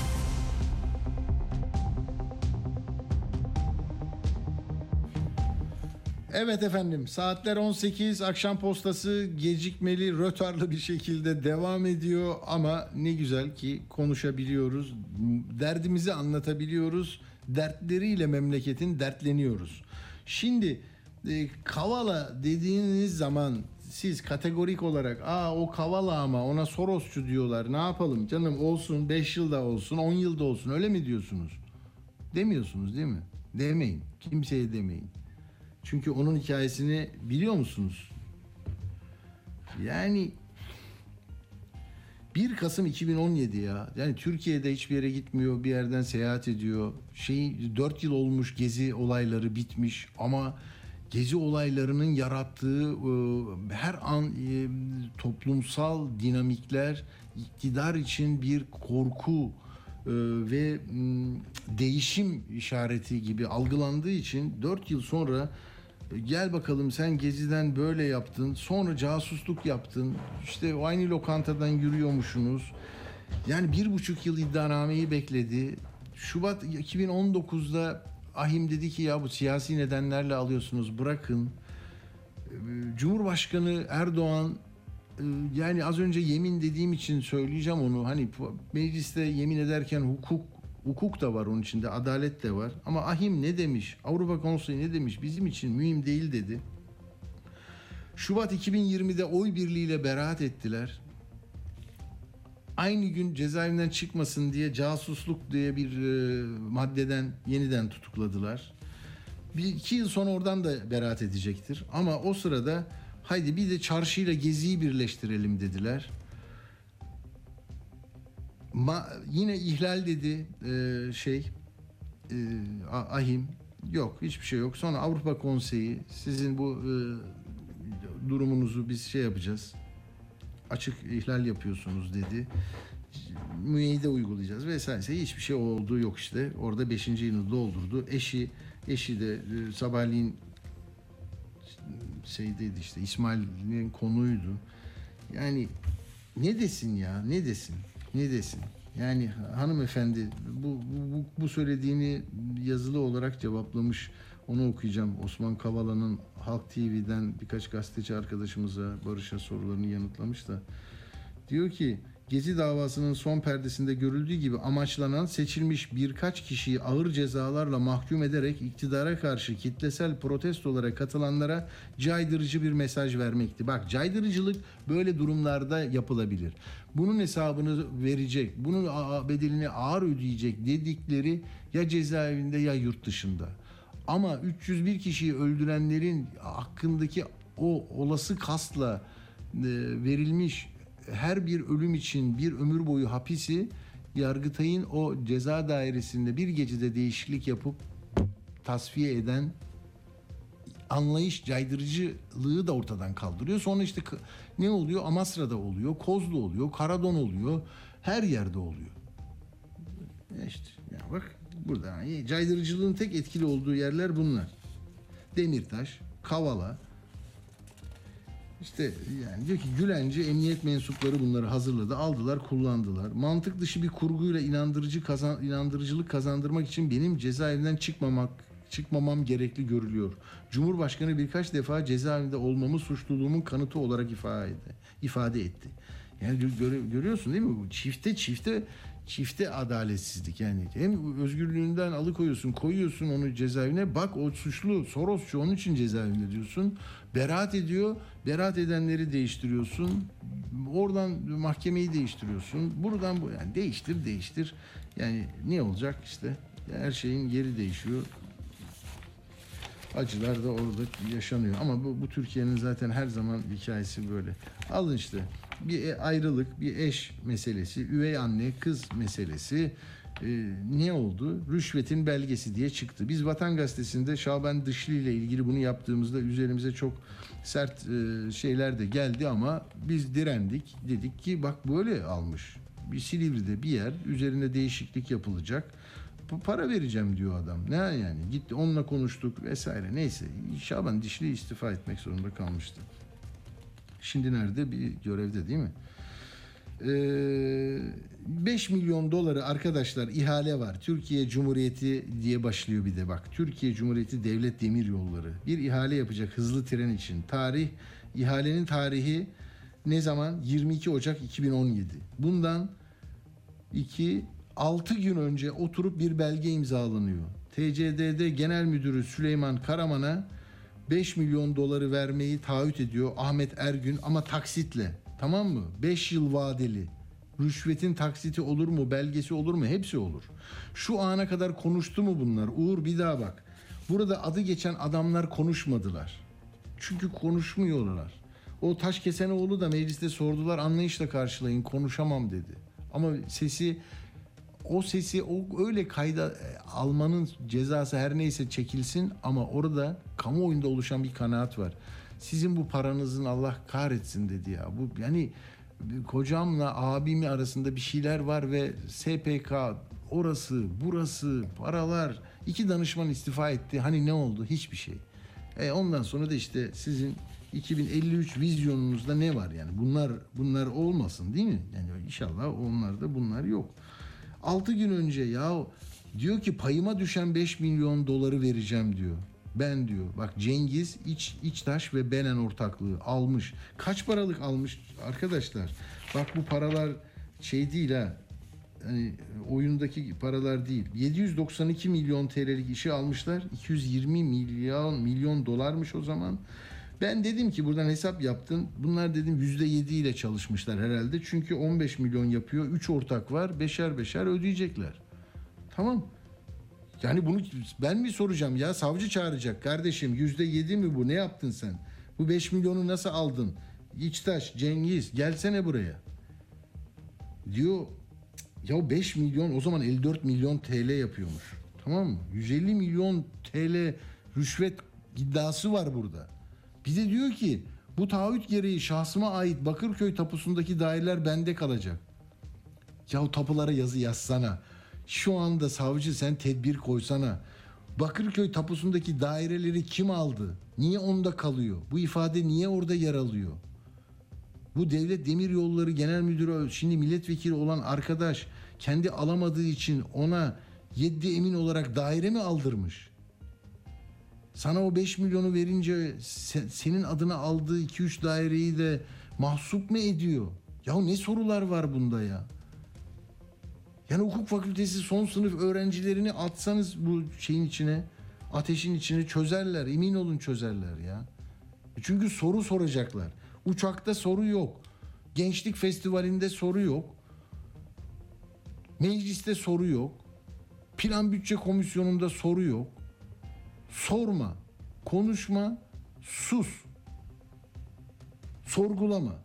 Evet efendim saatler 18 akşam postası gecikmeli rötarlı bir şekilde devam ediyor ama ne güzel ki konuşabiliyoruz derdimizi anlatabiliyoruz dertleriyle memleketin dertleniyoruz. Şimdi e, Kavala dediğiniz zaman siz kategorik olarak aa o Kavala ama ona Sorosçu diyorlar ne yapalım canım olsun 5 yılda olsun 10 yılda olsun öyle mi diyorsunuz? Demiyorsunuz değil mi? Demeyin kimseye demeyin. Çünkü onun hikayesini biliyor musunuz? Yani 1 Kasım 2017 ya. Yani Türkiye'de hiçbir yere gitmiyor, bir yerden seyahat ediyor. Şey 4 yıl olmuş gezi olayları bitmiş ama gezi olaylarının yarattığı e, her an e, toplumsal dinamikler iktidar için bir korku e, ve m, değişim işareti gibi algılandığı için 4 yıl sonra gel bakalım sen geziden böyle yaptın sonra casusluk yaptın. İşte aynı lokantadan yürüyormuşsunuz. Yani bir buçuk yıl iddianameyi bekledi. Şubat 2019'da Ahim dedi ki ya bu siyasi nedenlerle alıyorsunuz bırakın. E, Cumhurbaşkanı Erdoğan e, yani az önce yemin dediğim için söyleyeceğim onu. Hani mecliste yemin ederken hukuk hukuk da var onun içinde, adalet de var. Ama ahim ne demiş? Avrupa Konseyi ne demiş? Bizim için mühim değil dedi. Şubat 2020'de oy birliğiyle beraat ettiler. Aynı gün cezaevinden çıkmasın diye casusluk diye bir e, maddeden yeniden tutukladılar. Bir iki yıl sonra oradan da beraat edecektir. Ama o sırada haydi bir de çarşıyla geziyi birleştirelim dediler. Ma, yine ihlal dedi e, şey e, Ahim yok hiçbir şey yok. Sonra Avrupa Konseyi sizin bu e, durumunuzu biz şey yapacağız. Açık ihlal yapıyorsunuz dedi. Müeyyide uygulayacağız vesaire. Hiçbir şey olduğu yok işte. Orada 5. yılını doldurdu. Eşi eşi de e, sabahleyin şeydeydi işte İsmail'in konuydu. Yani ne desin ya ne desin ne desin? Yani hanımefendi bu, bu, bu, bu söylediğini yazılı olarak cevaplamış. Onu okuyacağım. Osman Kavala'nın Halk TV'den birkaç gazeteci arkadaşımıza Barış'a sorularını yanıtlamış da. Diyor ki Gezi davasının son perdesinde görüldüğü gibi amaçlanan seçilmiş birkaç kişiyi ağır cezalarla mahkum ederek iktidara karşı kitlesel protestolara katılanlara caydırıcı bir mesaj vermekti. Bak caydırıcılık böyle durumlarda yapılabilir. Bunun hesabını verecek, bunun bedelini ağır ödeyecek dedikleri ya cezaevinde ya yurt dışında. Ama 301 kişiyi öldürenlerin hakkındaki o olası kasla e, verilmiş her bir ölüm için bir ömür boyu hapisi Yargıtay'ın o ceza dairesinde bir gecede değişiklik yapıp tasfiye eden anlayış caydırıcılığı da ortadan kaldırıyor. Sonra işte ne oluyor? Amasra'da oluyor, Kozlu oluyor, Karadon oluyor, her yerde oluyor. Ya işte ya bak burada caydırıcılığın tek etkili olduğu yerler bunlar. Demirtaş, Kavala, işte yani diyor ki Gülenci emniyet mensupları bunları hazırladı, aldılar, kullandılar. Mantık dışı bir kurguyla inandırıcı kazan, inandırıcılık kazandırmak için benim cezaevinden çıkmamak çıkmamam gerekli görülüyor. Cumhurbaşkanı birkaç defa cezaevinde olmamı suçluluğumun kanıtı olarak ifade ifade etti. Yani gö- göre- görüyorsun değil mi bu çifte çifte çifte adaletsizlik. Yani hem özgürlüğünden alıkoyuyorsun koyuyorsun onu cezaevine bak o suçlu Sorosçu onun için cezaevinde diyorsun. Beraat ediyor beraat edenleri değiştiriyorsun. Oradan mahkemeyi değiştiriyorsun. Buradan bu yani değiştir değiştir. Yani ne olacak işte? Her şeyin yeri değişiyor. Acılar da orada yaşanıyor. Ama bu, bu Türkiye'nin zaten her zaman hikayesi böyle. Alın işte bir e- ayrılık, bir eş meselesi, üvey anne, kız meselesi e, ne oldu? Rüşvetin belgesi diye çıktı. Biz Vatan Gazetesi'nde Şaban Dışlı ile ilgili bunu yaptığımızda üzerimize çok sert e, şeyler de geldi ama biz direndik. Dedik ki bak böyle almış. Bir Silivri'de bir yer üzerine değişiklik yapılacak. Para vereceğim diyor adam. Ne yani? Gitti onunla konuştuk vesaire. Neyse. Şaban Dişli istifa etmek zorunda kalmıştı. Şimdi nerede? Bir görevde değil mi? Ee, 5 milyon doları arkadaşlar ihale var. Türkiye Cumhuriyeti diye başlıyor bir de bak. Türkiye Cumhuriyeti Devlet Demir Yolları. Bir ihale yapacak hızlı tren için. Tarih, ihalenin tarihi ne zaman? 22 Ocak 2017. Bundan 2 6 gün önce oturup bir belge imzalanıyor. TCDD Genel Müdürü Süleyman Karaman'a 5 milyon doları vermeyi taahhüt ediyor Ahmet Ergün ama taksitle. Tamam mı? 5 yıl vadeli. Rüşvetin taksiti olur mu, belgesi olur mu? Hepsi olur. Şu ana kadar konuştu mu bunlar? Uğur bir daha bak. Burada adı geçen adamlar konuşmadılar. Çünkü konuşmuyorlar. O taş kesen oğlu da mecliste sordular anlayışla karşılayın konuşamam dedi. Ama sesi o sesi o öyle kayda e, almanın cezası her neyse çekilsin ama orada kamuoyunda oluşan bir kanaat var. Sizin bu paranızın Allah kahretsin dedi ya. Bu yani kocamla abimi arasında bir şeyler var ve SPK orası burası paralar iki danışman istifa etti. Hani ne oldu? Hiçbir şey. E ondan sonra da işte sizin 2053 vizyonunuzda ne var yani? Bunlar bunlar olmasın değil mi? Yani inşallah onlarda bunlar yok. 6 gün önce ya diyor ki payıma düşen 5 milyon doları vereceğim diyor. Ben diyor. Bak Cengiz İç İçtaş ve Benen ortaklığı almış. Kaç paralık almış arkadaşlar? Bak bu paralar şey değil ha. Hani oyundaki paralar değil. 792 milyon TL'lik işi almışlar. 220 milyon milyon dolarmış o zaman. Ben dedim ki buradan hesap yaptın. Bunlar dedim %7 ile çalışmışlar herhalde. Çünkü 15 milyon yapıyor. 3 ortak var. Beşer beşer ödeyecekler. Tamam. Yani bunu ben mi soracağım ya savcı çağıracak kardeşim yüzde yedi mi bu ne yaptın sen? Bu 5 milyonu nasıl aldın? İçtaş, Cengiz gelsene buraya. Diyor ya 5 milyon o zaman 54 milyon TL yapıyormuş. Tamam mı? 150 milyon TL rüşvet iddiası var burada. Bir de diyor ki bu taahhüt gereği şahsıma ait Bakırköy tapusundaki daireler bende kalacak. Ya tapulara yazı yazsana. Şu anda savcı sen tedbir koysana. Bakırköy tapusundaki daireleri kim aldı? Niye onda kalıyor? Bu ifade niye orada yer alıyor? Bu Devlet Demiryolları Genel Müdürü şimdi milletvekili olan arkadaş kendi alamadığı için ona yeddi emin olarak daire mi aldırmış? Sana o 5 milyonu verince se- senin adına aldığı 2-3 daireyi de mahsup mu ediyor? Ya ne sorular var bunda ya? Yani hukuk fakültesi son sınıf öğrencilerini atsanız bu şeyin içine, ateşin içine çözerler. Emin olun çözerler ya. Çünkü soru soracaklar. Uçakta soru yok. Gençlik festivalinde soru yok. Mecliste soru yok. Plan bütçe komisyonunda soru yok. Sorma, konuşma, sus. Sorgulama.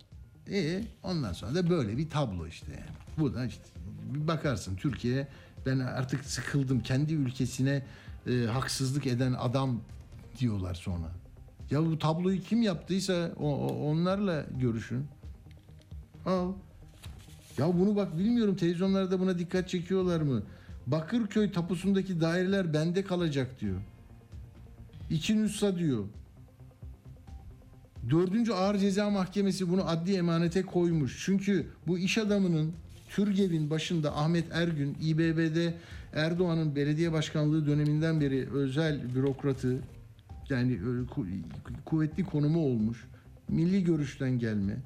E ondan sonra da böyle bir tablo işte yani. Bu da işte bir bakarsın Türkiye ben artık sıkıldım kendi ülkesine e, haksızlık eden adam diyorlar sonra. Ya bu tabloyu kim yaptıysa o, o- onlarla görüşün. Al. Ya bunu bak bilmiyorum televizyonlarda buna dikkat çekiyorlar mı? Bakırköy tapusundaki daireler bende kalacak diyor. İki nüsha diyor. Dördüncü Ağır Ceza Mahkemesi bunu adli emanete koymuş. Çünkü bu iş adamının Türgev'in başında Ahmet Ergün, İBB'de Erdoğan'ın belediye başkanlığı döneminden beri özel bürokratı yani e, ku- kuvvetli konumu olmuş. Milli görüşten gelme.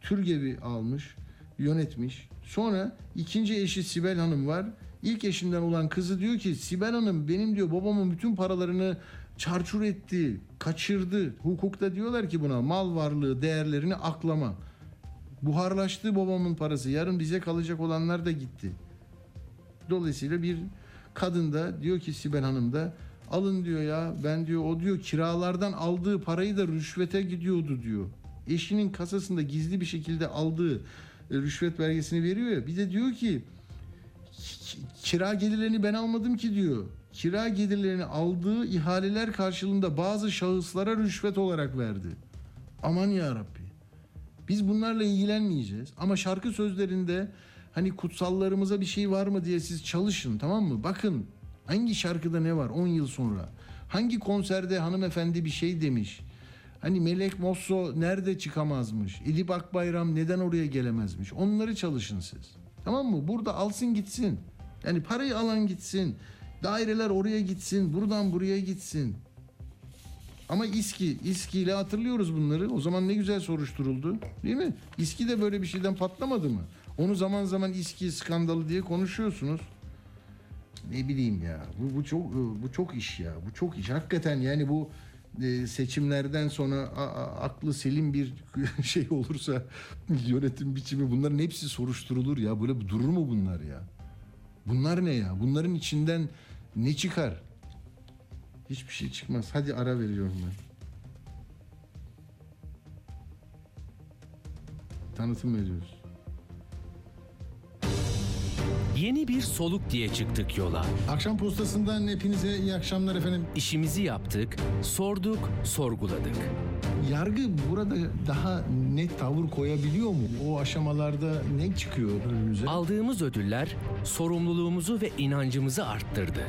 Türgev'i almış, yönetmiş. Sonra ikinci eşi Sibel Hanım var. İlk eşinden olan kızı diyor ki Sibel Hanım benim diyor babamın bütün paralarını çarçur etti, kaçırdı. Hukukta diyorlar ki buna mal varlığı değerlerini aklama. Buharlaştı babamın parası. Yarın bize kalacak olanlar da gitti. Dolayısıyla bir kadın da diyor ki Sibel Hanım da alın diyor ya ben diyor o diyor kiralardan aldığı parayı da rüşvete gidiyordu diyor. Eşinin kasasında gizli bir şekilde aldığı e, rüşvet belgesini veriyor ya. Bir de diyor ki ki- kira gelirlerini ben almadım ki diyor. Kira gelirlerini aldığı ihaleler karşılığında bazı şahıslara rüşvet olarak verdi. Aman ya Rabbi. Biz bunlarla ilgilenmeyeceğiz ama şarkı sözlerinde hani kutsallarımıza bir şey var mı diye siz çalışın tamam mı? Bakın hangi şarkıda ne var 10 yıl sonra? Hangi konserde hanımefendi bir şey demiş? Hani Melek Mosso nerede çıkamazmış? Edip Akbayram neden oraya gelemezmiş? Onları çalışın siz. Tamam mı? Burada alsın gitsin. Yani parayı alan gitsin. Daireler oraya gitsin. Buradan buraya gitsin. Ama İSKİ, İSKİ ile hatırlıyoruz bunları. O zaman ne güzel soruşturuldu. Değil mi? İSKİ de böyle bir şeyden patlamadı mı? Onu zaman zaman İSKİ skandalı diye konuşuyorsunuz. Ne bileyim ya. Bu, bu çok bu çok iş ya. Bu çok iş. Hakikaten yani bu e, seçimlerden sonra aklı selim bir [LAUGHS] şey olursa yönetim biçimi bunların hepsi soruşturulur ya. Böyle durur mu bunlar ya? Bunlar ne ya? Bunların içinden ne çıkar? Hiçbir şey çıkmaz. Hadi ara veriyorum ben. Tanıtım veriyoruz. Yeni bir soluk diye çıktık yola. Akşam postasından hepinize iyi akşamlar efendim. İşimizi yaptık, sorduk, sorguladık. Yargı burada daha net tavır koyabiliyor mu? O aşamalarda ne çıkıyor önümüze? Aldığımız ödüller sorumluluğumuzu ve inancımızı arttırdı.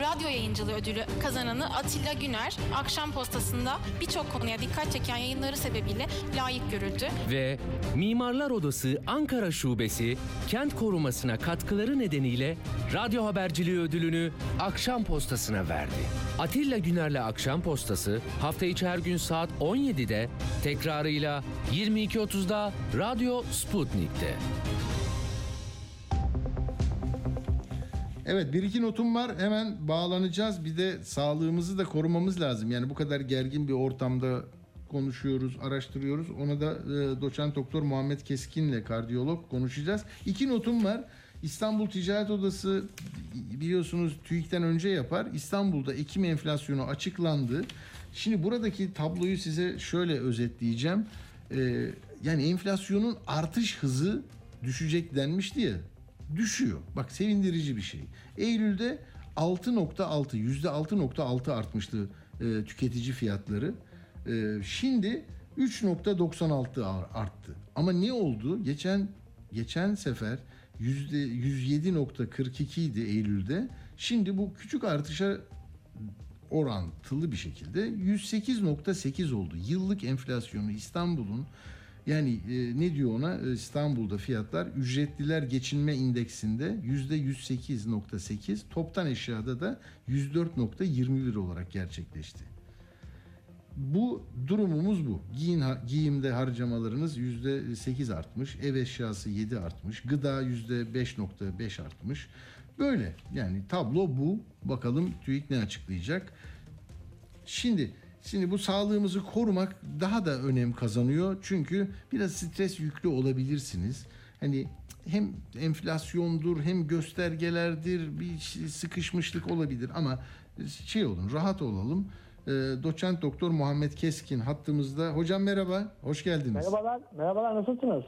Radyo yayıncılığı ödülü kazananı Atilla Güner, akşam postasında birçok konuya dikkat çeken yayınları sebebiyle layık görüldü. Ve Mimarlar Odası Ankara Şubesi kent korumasına katkıları nedeniyle radyo haberciliği ödülünü Akşam Postası'na verdi. Atilla Güner'le Akşam Postası hafta içi her gün saat 17'de tekrarıyla 22.30'da Radyo Sputnik'te. Evet bir iki notum var hemen bağlanacağız. Bir de sağlığımızı da korumamız lazım. Yani bu kadar gergin bir ortamda konuşuyoruz, araştırıyoruz. Ona da e, doçent doktor Muhammed Keskin'le kardiyolog konuşacağız. İki notum var. İstanbul Ticaret Odası biliyorsunuz TÜİK'ten önce yapar. İstanbul'da Ekim enflasyonu açıklandı. Şimdi buradaki tabloyu size şöyle özetleyeceğim. Ee, yani enflasyonun artış hızı düşecek denmişti ya. Düşüyor. Bak sevindirici bir şey. Eylül'de 6.6 %6.6 artmıştı e, tüketici fiyatları. E, şimdi 3.96 arttı. Ama ne oldu? Geçen geçen sefer yüzde 107.42 idi Eylül'de. Şimdi bu küçük artışa orantılı bir şekilde 108.8 oldu. Yıllık enflasyonu İstanbul'un yani e, ne diyor ona E, İstanbul'da fiyatlar ücretliler geçinme indeksinde yüzde 108.8 toptan eşyada da 104.21 olarak gerçekleşti. Bu durumumuz bu. Giyin, giyimde harcamalarınız yüzde 8 artmış, ev eşyası 7 artmış, gıda yüzde 5.5 artmış. Böyle yani tablo bu. Bakalım TÜİK ne açıklayacak. Şimdi Şimdi bu sağlığımızı korumak daha da önem kazanıyor. Çünkü biraz stres yüklü olabilirsiniz. Hani hem enflasyondur hem göstergelerdir bir sıkışmışlık olabilir ama şey olun rahat olalım. E, doçent doktor Muhammed Keskin hattımızda. Hocam merhaba, hoş geldiniz. Merhabalar, merhabalar nasılsınız?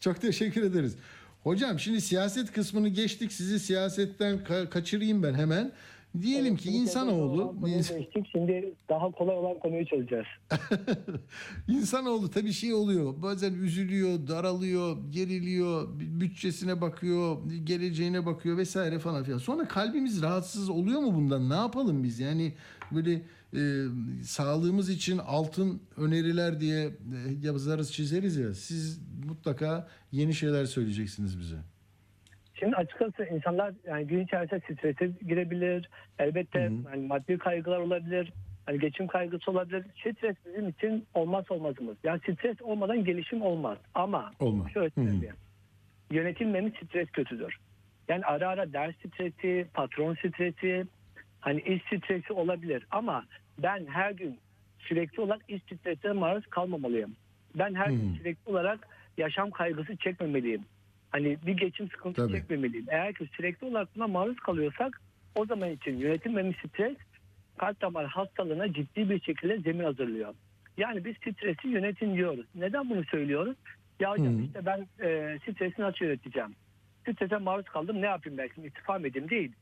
Çok teşekkür ederiz. Hocam şimdi siyaset kısmını geçtik. Sizi siyasetten ka- kaçırayım ben hemen. Diyelim Evet, ki insanoğlu geçtik. Şimdi daha kolay olan konuyu çözeceğiz. [LAUGHS] insanoğlu tabii şey oluyor. Bazen üzülüyor, daralıyor, geriliyor, bütçesine bakıyor, geleceğine bakıyor vesaire falan filan. Sonra kalbimiz rahatsız oluyor mu bundan? Ne yapalım biz? Yani böyle e, sağlığımız için altın öneriler diye e, yazarız çizeriz ya. Siz mutlaka yeni şeyler söyleyeceksiniz bize. Şimdi açıkçası insanlar yani gün içerisinde strese girebilir. Elbette yani maddi kaygılar olabilir. Hani geçim kaygısı olabilir. Stres bizim için olmaz olmazımız. Yani stres olmadan gelişim olmaz. Ama Olmaz. şöyle söyleyeyim. Yönetilmemiş stres kötüdür. Yani ara ara ders stresi, patron stresi, hani iş stresi olabilir. Ama ben her gün sürekli olarak iş stresine maruz kalmamalıyım. Ben her gün sürekli olarak yaşam kaygısı çekmemeliyim. Hani bir geçim sıkıntı Tabii. çekmemeliyim. Eğer ki sürekli olarak buna maruz kalıyorsak o zaman için yönetilmemiş stres kalp damar hastalığına ciddi bir şekilde zemin hazırlıyor. Yani biz stresi yönetin diyoruz. Neden bunu söylüyoruz? Ya hocam Hı. işte ben e, stresi nasıl yöneteceğim? Strese maruz kaldım ne yapayım belki istifa edeyim değil.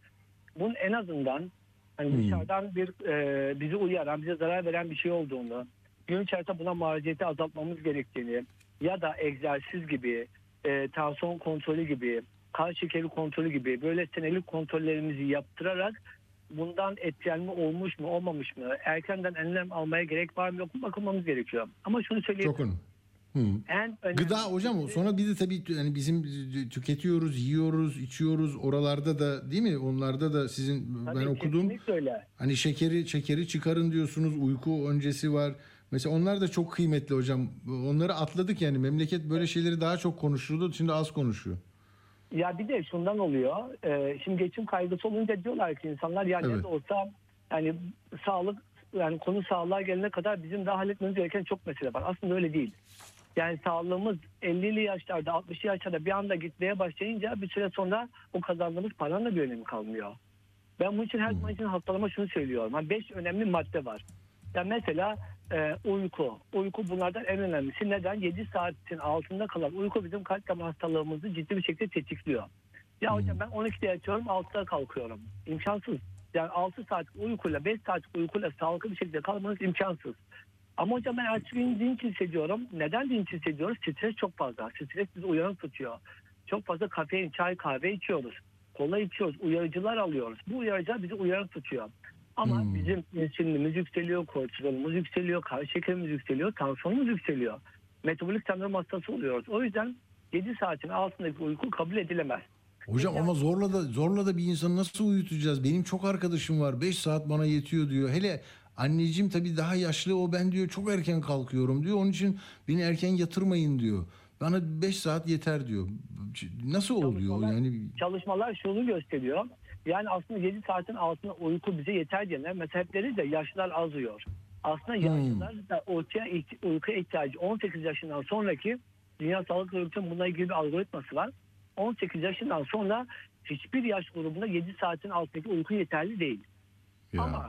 Bunun en azından hani Hı. dışarıdan bir e, bizi uyaran, bize zarar veren bir şey olduğunu, gün içerisinde buna maruziyeti azaltmamız gerektiğini ya da egzersiz gibi, e, tansiyon kontrolü gibi, kan şekeri kontrolü gibi böyle senelik kontrollerimizi yaptırarak bundan etkilenme olmuş mu olmamış mı erkenden önlem almaya gerek var mı yok mu bakılmamız gerekiyor. Ama şunu söyleyeyim. Çok önemli. Hı. En önemli Gıda hocam sonra bir de tabii yani bizim tüketiyoruz, yiyoruz, içiyoruz. Oralarda da değil mi? Onlarda da sizin Tabii ben okudum. öyle. Hani şekeri şekeri çıkarın diyorsunuz. Uyku öncesi var. Mesela onlar da çok kıymetli hocam. Onları atladık yani. Memleket böyle şeyleri daha çok konuşuyordu. Şimdi az konuşuyor. Ya bir de şundan oluyor. e, şimdi geçim kaygısı olunca diyorlar ki insanlar ya ne Evet. olsa yani sağlık yani konu sağlığa gelene kadar bizim daha halletmemiz gereken çok mesele var. Aslında öyle değil. Yani sağlığımız 50'li yaşlarda 60'lı yaşlarda bir anda gitmeye başlayınca bir süre sonra o kazandığımız paranın da bir önemi kalmıyor. Ben bunun için her zaman için hastalarıma şunu söylüyorum. Hani beş önemli madde var. Ya mesela e, uyku. Uyku bunlardan en önemlisi. Neden? 7 saatin altında kalan uyku bizim kalp damar hastalığımızı ciddi bir şekilde tetikliyor. Ya hocam ben 12'de yatıyorum 6'da kalkıyorum. İmkansız. Yani 6 saat uykuyla 5 saat uykuyla sağlıklı bir şekilde kalmanız imkansız. Ama hocam ben ertesi gün dinç hissediyorum. Neden dinç hissediyoruz? Stres çok fazla. Stres bizi uyanık tutuyor. Çok fazla kafein, çay, kahve içiyoruz. Kola içiyoruz. Uyarıcılar alıyoruz. Bu uyarıcılar bizi uyanık tutuyor. Ama bizim insülinimiz yükseliyor, kortizolumuz yükseliyor, kan şekerimiz yükseliyor, tansiyonumuz yükseliyor. Metabolik sendrom hastası oluyoruz. O yüzden 7 saatin altındaki uyku kabul edilemez. Hocam ama zorla da zorla da bir insanı nasıl uyutacağız? Benim çok arkadaşım var. 5 saat bana yetiyor diyor. Hele anneciğim tabii daha yaşlı o ben diyor çok erken kalkıyorum diyor. Onun için beni erken yatırmayın diyor. Bana 5 saat yeter diyor. Nasıl oluyor yani? Çalışmalar şunu gösteriyor. Yani aslında 7 saatin altında uyku bize yeter diyenler mesela hep deriz ya yaşlılar az uyuyor. Aslında yaşlılar da ortaya uyku ihtiyacı 18 yaşından sonraki Dünya Sağlık Örgütü'nün bununla ilgili bir algoritması var. 18 yaşından sonra hiçbir yaş grubunda 7 saatin altındaki uyku yeterli değil. Ama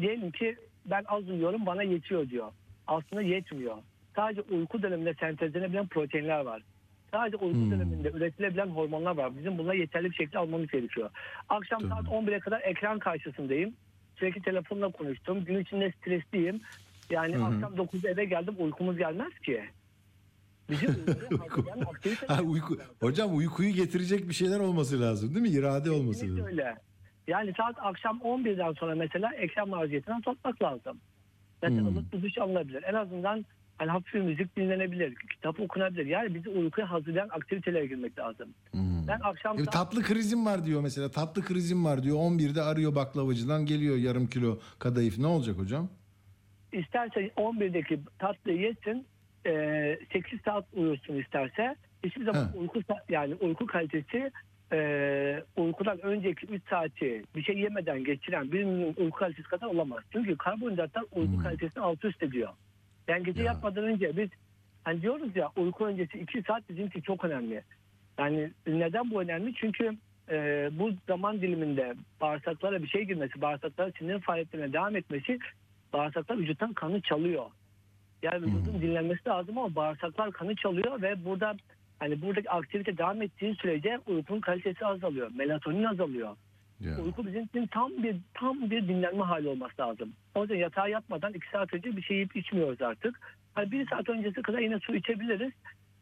diyelim ki ben az uyuyorum bana yetiyor diyor. Aslında yetmiyor. Sadece uyku döneminde sentezlenebilen proteinler var. Sadece uyku döneminde üretilebilen hormonlar var. Bizim bunları yeterli bir şekilde almamız gerekiyor. Akşam saat 11'e kadar ekran karşısındayım. Sürekli telefonla konuştum. Gün içinde stresliyim. Yani Hı hı. akşam 9'da eve geldim uykumuz gelmez ki. Bizim [LAUGHS] aktivite Ha, uyku, hocam uykuyu getirecek bir şeyler olması lazım değil mi? İrade olması lazım. öyle. Yani saat akşam 11'den sonra mesela ekran maruziyetinden tutmak lazım. Mesela Hmm. bir duş alınabilir. En azından hani hafif bir müzik dinlenebilir. Kitap okunabilir. Yani bizi uykuya hazırlayan aktivitelere girmek lazım. Ben akşam E, tatlı krizim var diyor mesela. Tatlı krizim var diyor. 11'de arıyor baklavacıdan geliyor yarım kilo kadayıf. Ne olacak hocam? isterse 11'deki tatlıyı yesin, e, 8 saat uyusun isterse. Hiçbir zaman Ha. uyku yani uyku kalitesi e, uykudan önceki 3 saati bir şey yemeden geçiren birinin uyku kalitesi kadar olamaz. Çünkü karbonhidratlar uyku kalitesini alt üst ediyor. Yani gece yatmadan önce biz hani diyoruz ya uyku öncesi 2 saat bizim için çok önemli. Yani neden bu önemli? Çünkü e, bu zaman diliminde bağırsaklara bir şey girmesi, bağırsaklara sinir faaliyetlerine devam etmesi bağırsaklar vücuttan kanı çalıyor. Yani vücudun dinlenmesi lazım ama bağırsaklar kanı çalıyor ve burada hani buradaki aktivite devam ettiği sürece uykunun kalitesi azalıyor. Melatonin azalıyor. Uyku bizim için tam bir tam bir dinlenme hali olması lazım. O yüzden yatağa yatmadan iki saat önce bir şey yiyip içmiyoruz artık. Hani bir saat öncesi kadar yine su içebiliriz.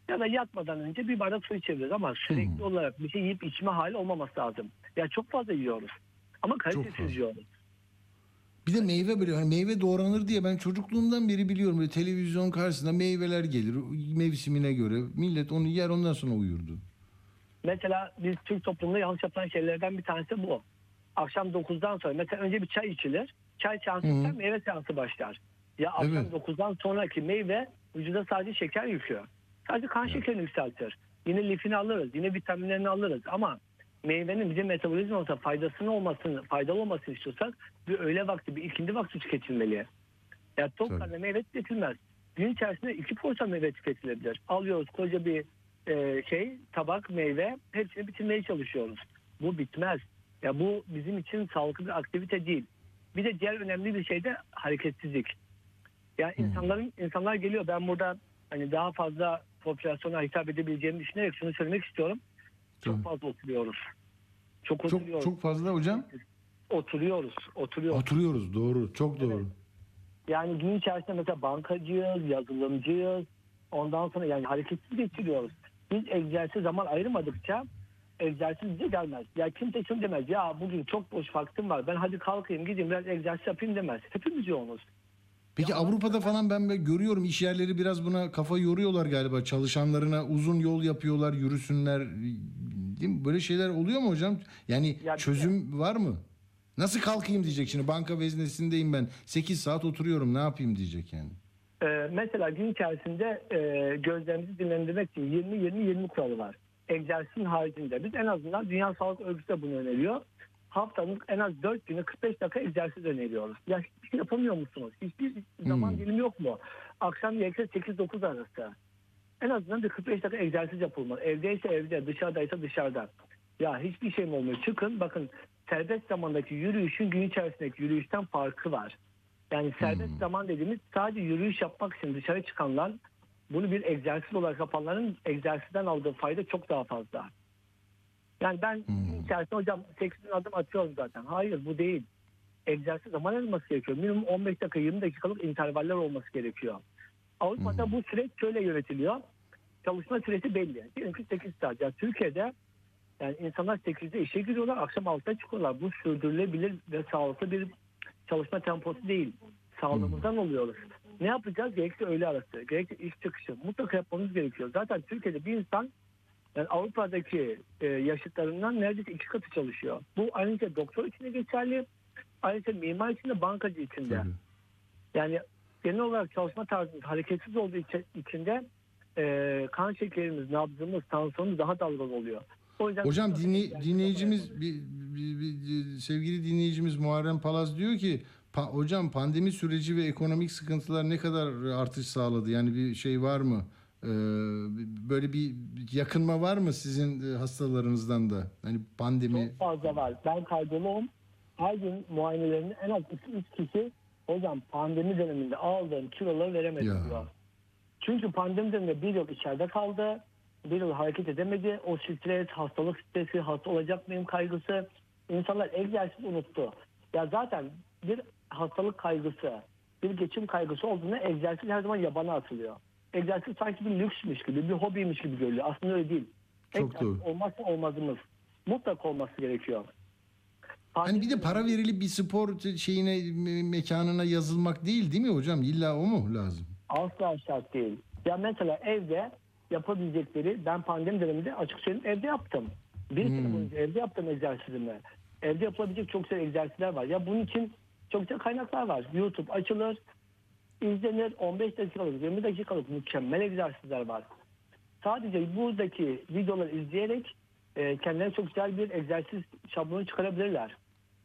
Ya da yatmadan önce bir bardak su içebiliriz ama sürekli olarak bir şey yiyip içme hali olmaması lazım. Ya çok fazla yiyoruz. Ama kalitesiz yiyoruz. Bir de meyve böyle hani meyve doğranır diye ben çocukluğumdan beri biliyorum. Böyle televizyon karşısında meyveler gelir mevsimine göre. Millet onu yer ondan sonra uyurdu. Mesela biz Türk toplumunda yanlış yapılan şeylerden bir tanesi bu. Akşam 9'dan sonra mesela önce bir çay içilir. Çay seansı Hı. biter, meyve seansı başlar. Ya akşam Evet. 9'dan sonraki meyve vücuda sadece şeker yüklüyor. Sadece kan şekerini yükseltir. Yine lifini alırız, yine vitaminlerini alırız ama meyvenin bize metabolizmamıza faydasını olmasını, faydalı olmasını istiyorsak bir öğle vakti, bir ikindi vakti tüketilmeli. Ya tok karnına meyve tüketilmez. Gün içerisinde iki porsiyon meyve tüketilebilir. Alıyoruz koca bir e, şey, tabak meyve, hepsini bitirmeye çalışıyoruz. Bu bitmez. Ya bu bizim için sağlıklı bir aktivite değil. Bir de diğer önemli bir şey de hareketsizlik. Ya insanların insanlar geliyor. Ben burada hani daha fazla popülasyona hitap edebileceğimi düşünerek şunu söylemek istiyorum. Çok fazla oturuyoruz. Çok oturuyoruz. Çok çok fazla hocam. Oturuyoruz. Oturuyoruz. Oturuyoruz doğru. Çok doğru. Yani gün içerisinde mesela bankacıyız, yazılımcıyız. Ondan sonra yani hareketsiz geçiriyoruz. Biz egzersiz zaman ayırmadıkça egzersiz bize gelmez. Ya kimse şunu demez. Ya bugün çok boş vaktim var. Ben hadi kalkayım gideyim biraz egzersiz yapayım demez. Hepimiz yoğunuz. Peki Avrupa'da falan ben görüyorum iş yerleri biraz buna kafa yoruyorlar galiba. Çalışanlarına uzun yol yapıyorlar, yürüsünler. Değil mi? Böyle şeyler oluyor mu hocam? Yani Ya çözüm var mı? Nasıl kalkayım diyecek şimdi banka veznesindeyim ben. 8 saat oturuyorum ne yapayım diyecek yani. Ee, mesela gün içerisinde e, gözlerimizi dinlendirmek için 20-20-20 kuralı var. Egzersizin haricinde. Biz en azından Dünya Sağlık Örgütü de bunu öneriyor. Haftanın en az 4 günü 45 dakika egzersiz öneriyoruz. Ya hiçbir şey yapamıyor musunuz? Hiçbir zaman Hmm. dilimi yok mu? Akşam gerekirse 8-9 arası. En azından bir 45 dakika egzersiz yapılmalı. Evdeyse evde, dışarıdaysa dışarıda. Ya hiçbir şey mi olmuyor? Çıkın bakın serbest zamandaki yürüyüşün gün içerisindeki yürüyüşten farkı var. Yani serbest zaman dediğimiz sadece yürüyüş yapmak için dışarı çıkanlar bunu bir egzersiz olarak yapanların egzersizden aldığı fayda çok daha fazla. Yani ben gün içerisinde hocam 8 bin adım atıyorum zaten. Hayır bu değil. Egzersiz zaman alınması gerekiyor. Minimum 15 dakika 20 dakikalık intervaller olması gerekiyor. Avrupa'da bu süreç şöyle yönetiliyor. Çalışma süresi belli. Diyelim ki 8 saat. Yani Türkiye'de yani insanlar 8'de işe giriyorlar, akşam 6'da çıkıyorlar. Bu sürdürülebilir ve sağlıklı bir çalışma temposu değil. Sağlığımızdan oluyoruz. Ne yapacağız? Gerekli öğle arası, gerekli iş çıkışı. Mutlaka yapmamız gerekiyor. Zaten Türkiye'de bir insan yani Avrupa'daki e, yaşıtlarından neredeyse iki katı çalışıyor. Bu ayrıca doktor için de geçerli. Ayrıca mimar için de bankacı için de. Yani genel olarak çalışma tarzımız hareketsiz olduğu için, içinde e, kan şekerimiz, nabzımız, tansiyonumuz daha dalgalı oluyor. O yüzden Hocam dinley- dinleyicimiz bir, bir- bir- sevgili dinleyicimiz Muharrem Palaz diyor ki "Pa- hocam pandemi süreci ve ekonomik sıkıntılar ne kadar artış sağladı? Yani bir şey var mı? Ee, böyle bir yakınma var mı sizin e, hastalarınızdan da? Hani pandemi Çok fazla var. Ben kardiyoloğum. Her gün muayenelerini en az 2-3 kişi hocam pandemi döneminde aldığım kiloları veremedim Ya. diyor. Çünkü pandemi döneminde bir yıl içeride kaldı. Bir yıl hareket edemedi. O stres, hastalık stresi, hasta olacak mıyım kaygısı. İnsanlar egzersiz unuttu. Ya zaten bir hastalık kaygısı, bir geçim kaygısı olduğunda egzersiz her zaman yabana atılıyor. Egzersiz sanki bir lüksmüş gibi, bir hobiymiş gibi görülüyor. Aslında öyle değil. Çok Egzersiz doğru. olmazsa olmazımız. Mutlaka olması gerekiyor. Hani bir de para verilip bir spor şeyine me- mekanına yazılmak değil değil mi hocam? İlla o mu lazım? Asla şart değil. Ya mesela evde yapabilecekleri ben pandemi döneminde açık söyleyeyim evde yaptım. Bir sene Hmm. boyunca evde yaptım egzersizimi. Evde yapılabilecek çok güzel egzersizler var. Ya bunun için çok güzel kaynaklar var. YouTube açılır, izlenir 15 dakikalık, 20 dakikalık mükemmel egzersizler var. Sadece buradaki videoları izleyerek e, kendilerine çok güzel bir egzersiz şablonu çıkarabilirler.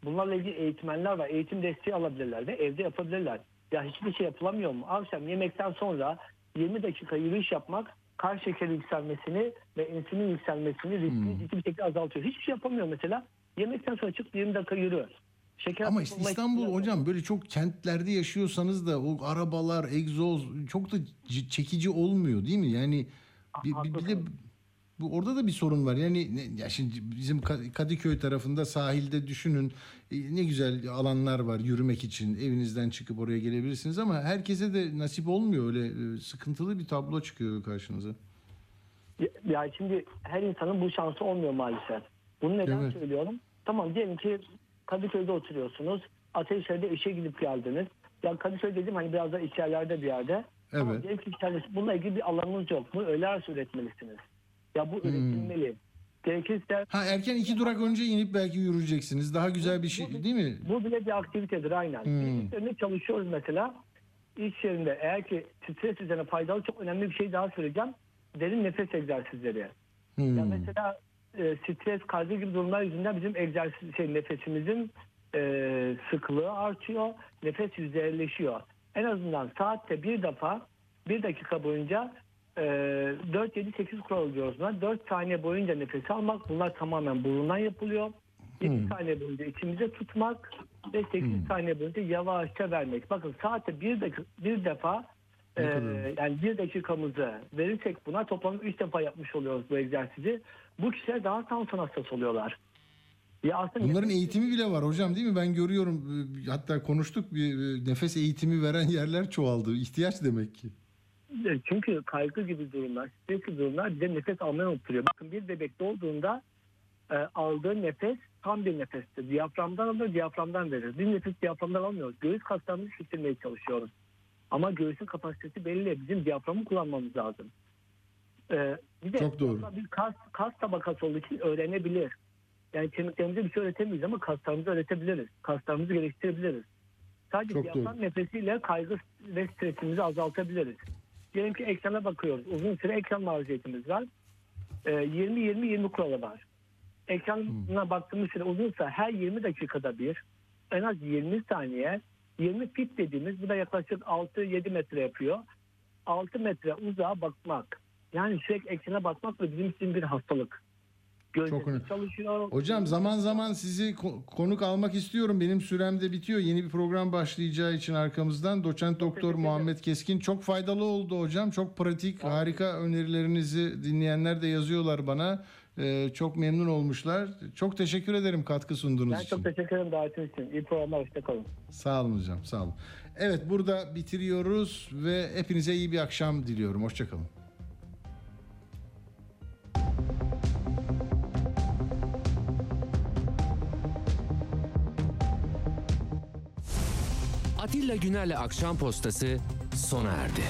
Bunlarla ilgili eğitmenler var. Eğitim desteği alabilirler ve evde yapabilirler. Ya hiçbir şey yapılamıyor mu? Akşam yemekten sonra 20 dakika yürüyüş yapmak kan şekeri yükselmesini ve insülin yükselmesini riskini ciddi bir şekilde azaltıyor. Hiçbir şey yapamıyor mesela. Yemekten sonra çık 20 dakika yürü. Şeker Ama işte İstanbul ihtimali- hocam böyle çok kentlerde yaşıyorsanız da o arabalar, egzoz çok da çekici olmuyor değil mi? Yani bir, bir, bir de bu orada da bir sorun var. Yani ne, ya şimdi bizim Ka- Kadıköy tarafında sahilde düşünün e, ne güzel alanlar var yürümek için. Evinizden çıkıp oraya gelebilirsiniz ama herkese de nasip olmuyor öyle e, sıkıntılı bir tablo çıkıyor karşınıza. Ya, ya şimdi her insanın bu şansı olmuyor maalesef. Bunu neden Evet. söylüyorum? Tamam diyelim ki Kadıköy'de oturuyorsunuz. Ateşehir'de işe gidip geldiniz. Ya Kadıköy dedim hani biraz da içerilerde bir yerde. Evet. diyelim ki içeride bununla ilgili bir alanınız yok. Bunu öğle arası üretmelisiniz. Ya bu Hmm. üretilmeli. Gerekirse Ha erken iki durak önce inip belki yürüyeceksiniz. Daha güzel bir şey değil mi? Bu bile bir aktivitedir aynen. Hmm. İş yerinde çalışıyoruz mesela. İş yerinde eğer ki stres üzerine faydalı çok önemli bir şey daha söyleyeceğim. Derin nefes egzersizleri. Hmm. Ya mesela e, stres, kaygı gibi durumlar yüzünden bizim egzersiz şey nefesimizin e, sıklığı artıyor. Nefes yüzeyleşiyor. En azından saatte bir defa bir dakika boyunca 4-7-8 kural diyoruz buna. 4 saniye boyunca nefes almak. Bunlar tamamen burundan yapılıyor. 7 Hmm. saniye boyunca içimize tutmak ve 8 saniye boyunca yavaşça vermek. Bakın saatte bir, dakika, bir defa e, yani bir dakikamızı verirsek buna toplam 3 defa yapmış oluyoruz bu egzersizi. Bu kişiler daha tansiyon hastası oluyorlar. Ya aslında Bunların eğitimi bile var hocam değil mi? Ben görüyorum e, hatta konuştuk bir e, nefes eğitimi veren [LAUGHS] yerler çoğaldı. İhtiyaç demek ki. Çünkü kaygı gibi durumlar, stres gibi durumlar bize nefes almayı unutturuyor. Bakın bir bebek doğduğunda e, aldığı nefes tam bir nefestir. Diyaframdan alır, diyaframdan verir. Bir nefes diyaframdan almıyoruz. Göğüs kaslarımızı şişirmeye çalışıyoruz. Ama göğsün kapasitesi belli. Bizim diyaframı kullanmamız lazım. E, bir de Çok doğru. bir kas, kas tabakası olduğu için öğrenebilir. Yani kemiklerimize bir şey öğretemeyiz ama kaslarımızı öğretebiliriz. Kaslarımızı geliştirebiliriz. Sadece Çok diyafram doğru. nefesiyle kaygı ve stresimizi azaltabiliriz. Diyelim ki ekrana bakıyoruz. Uzun süre ekran maruziyetimiz var. Ee, 20-20-20 kuralı var. Ekrana baktığımız süre uzunsa her 20 dakikada bir en az 20 saniye 20 fit dediğimiz bu da yaklaşık 6-7 metre yapıyor. 6 metre uzağa bakmak. Yani sürekli ekrana bakmak da bizim için bir hastalık. Önemli. çalışıyor. Hocam zaman zaman sizi ko- konuk almak istiyorum. Benim sürem de bitiyor. Yeni bir program başlayacağı için arkamızdan doçent doktor Muhammed Keskin çok faydalı oldu hocam. Çok pratik, harika önerilerinizi dinleyenler de yazıyorlar bana. Ee, çok memnun olmuşlar. Çok teşekkür ederim katkı sunduğunuz Ben için. çok teşekkür ederim davetiniz için. İyi programlar. Hoşçakalın. Sağ olun hocam, sağ olun. Evet burada bitiriyoruz ve hepinize iyi bir akşam diliyorum. Hoşçakalın. Atilla Güner'le Akşam Postası sona erdi.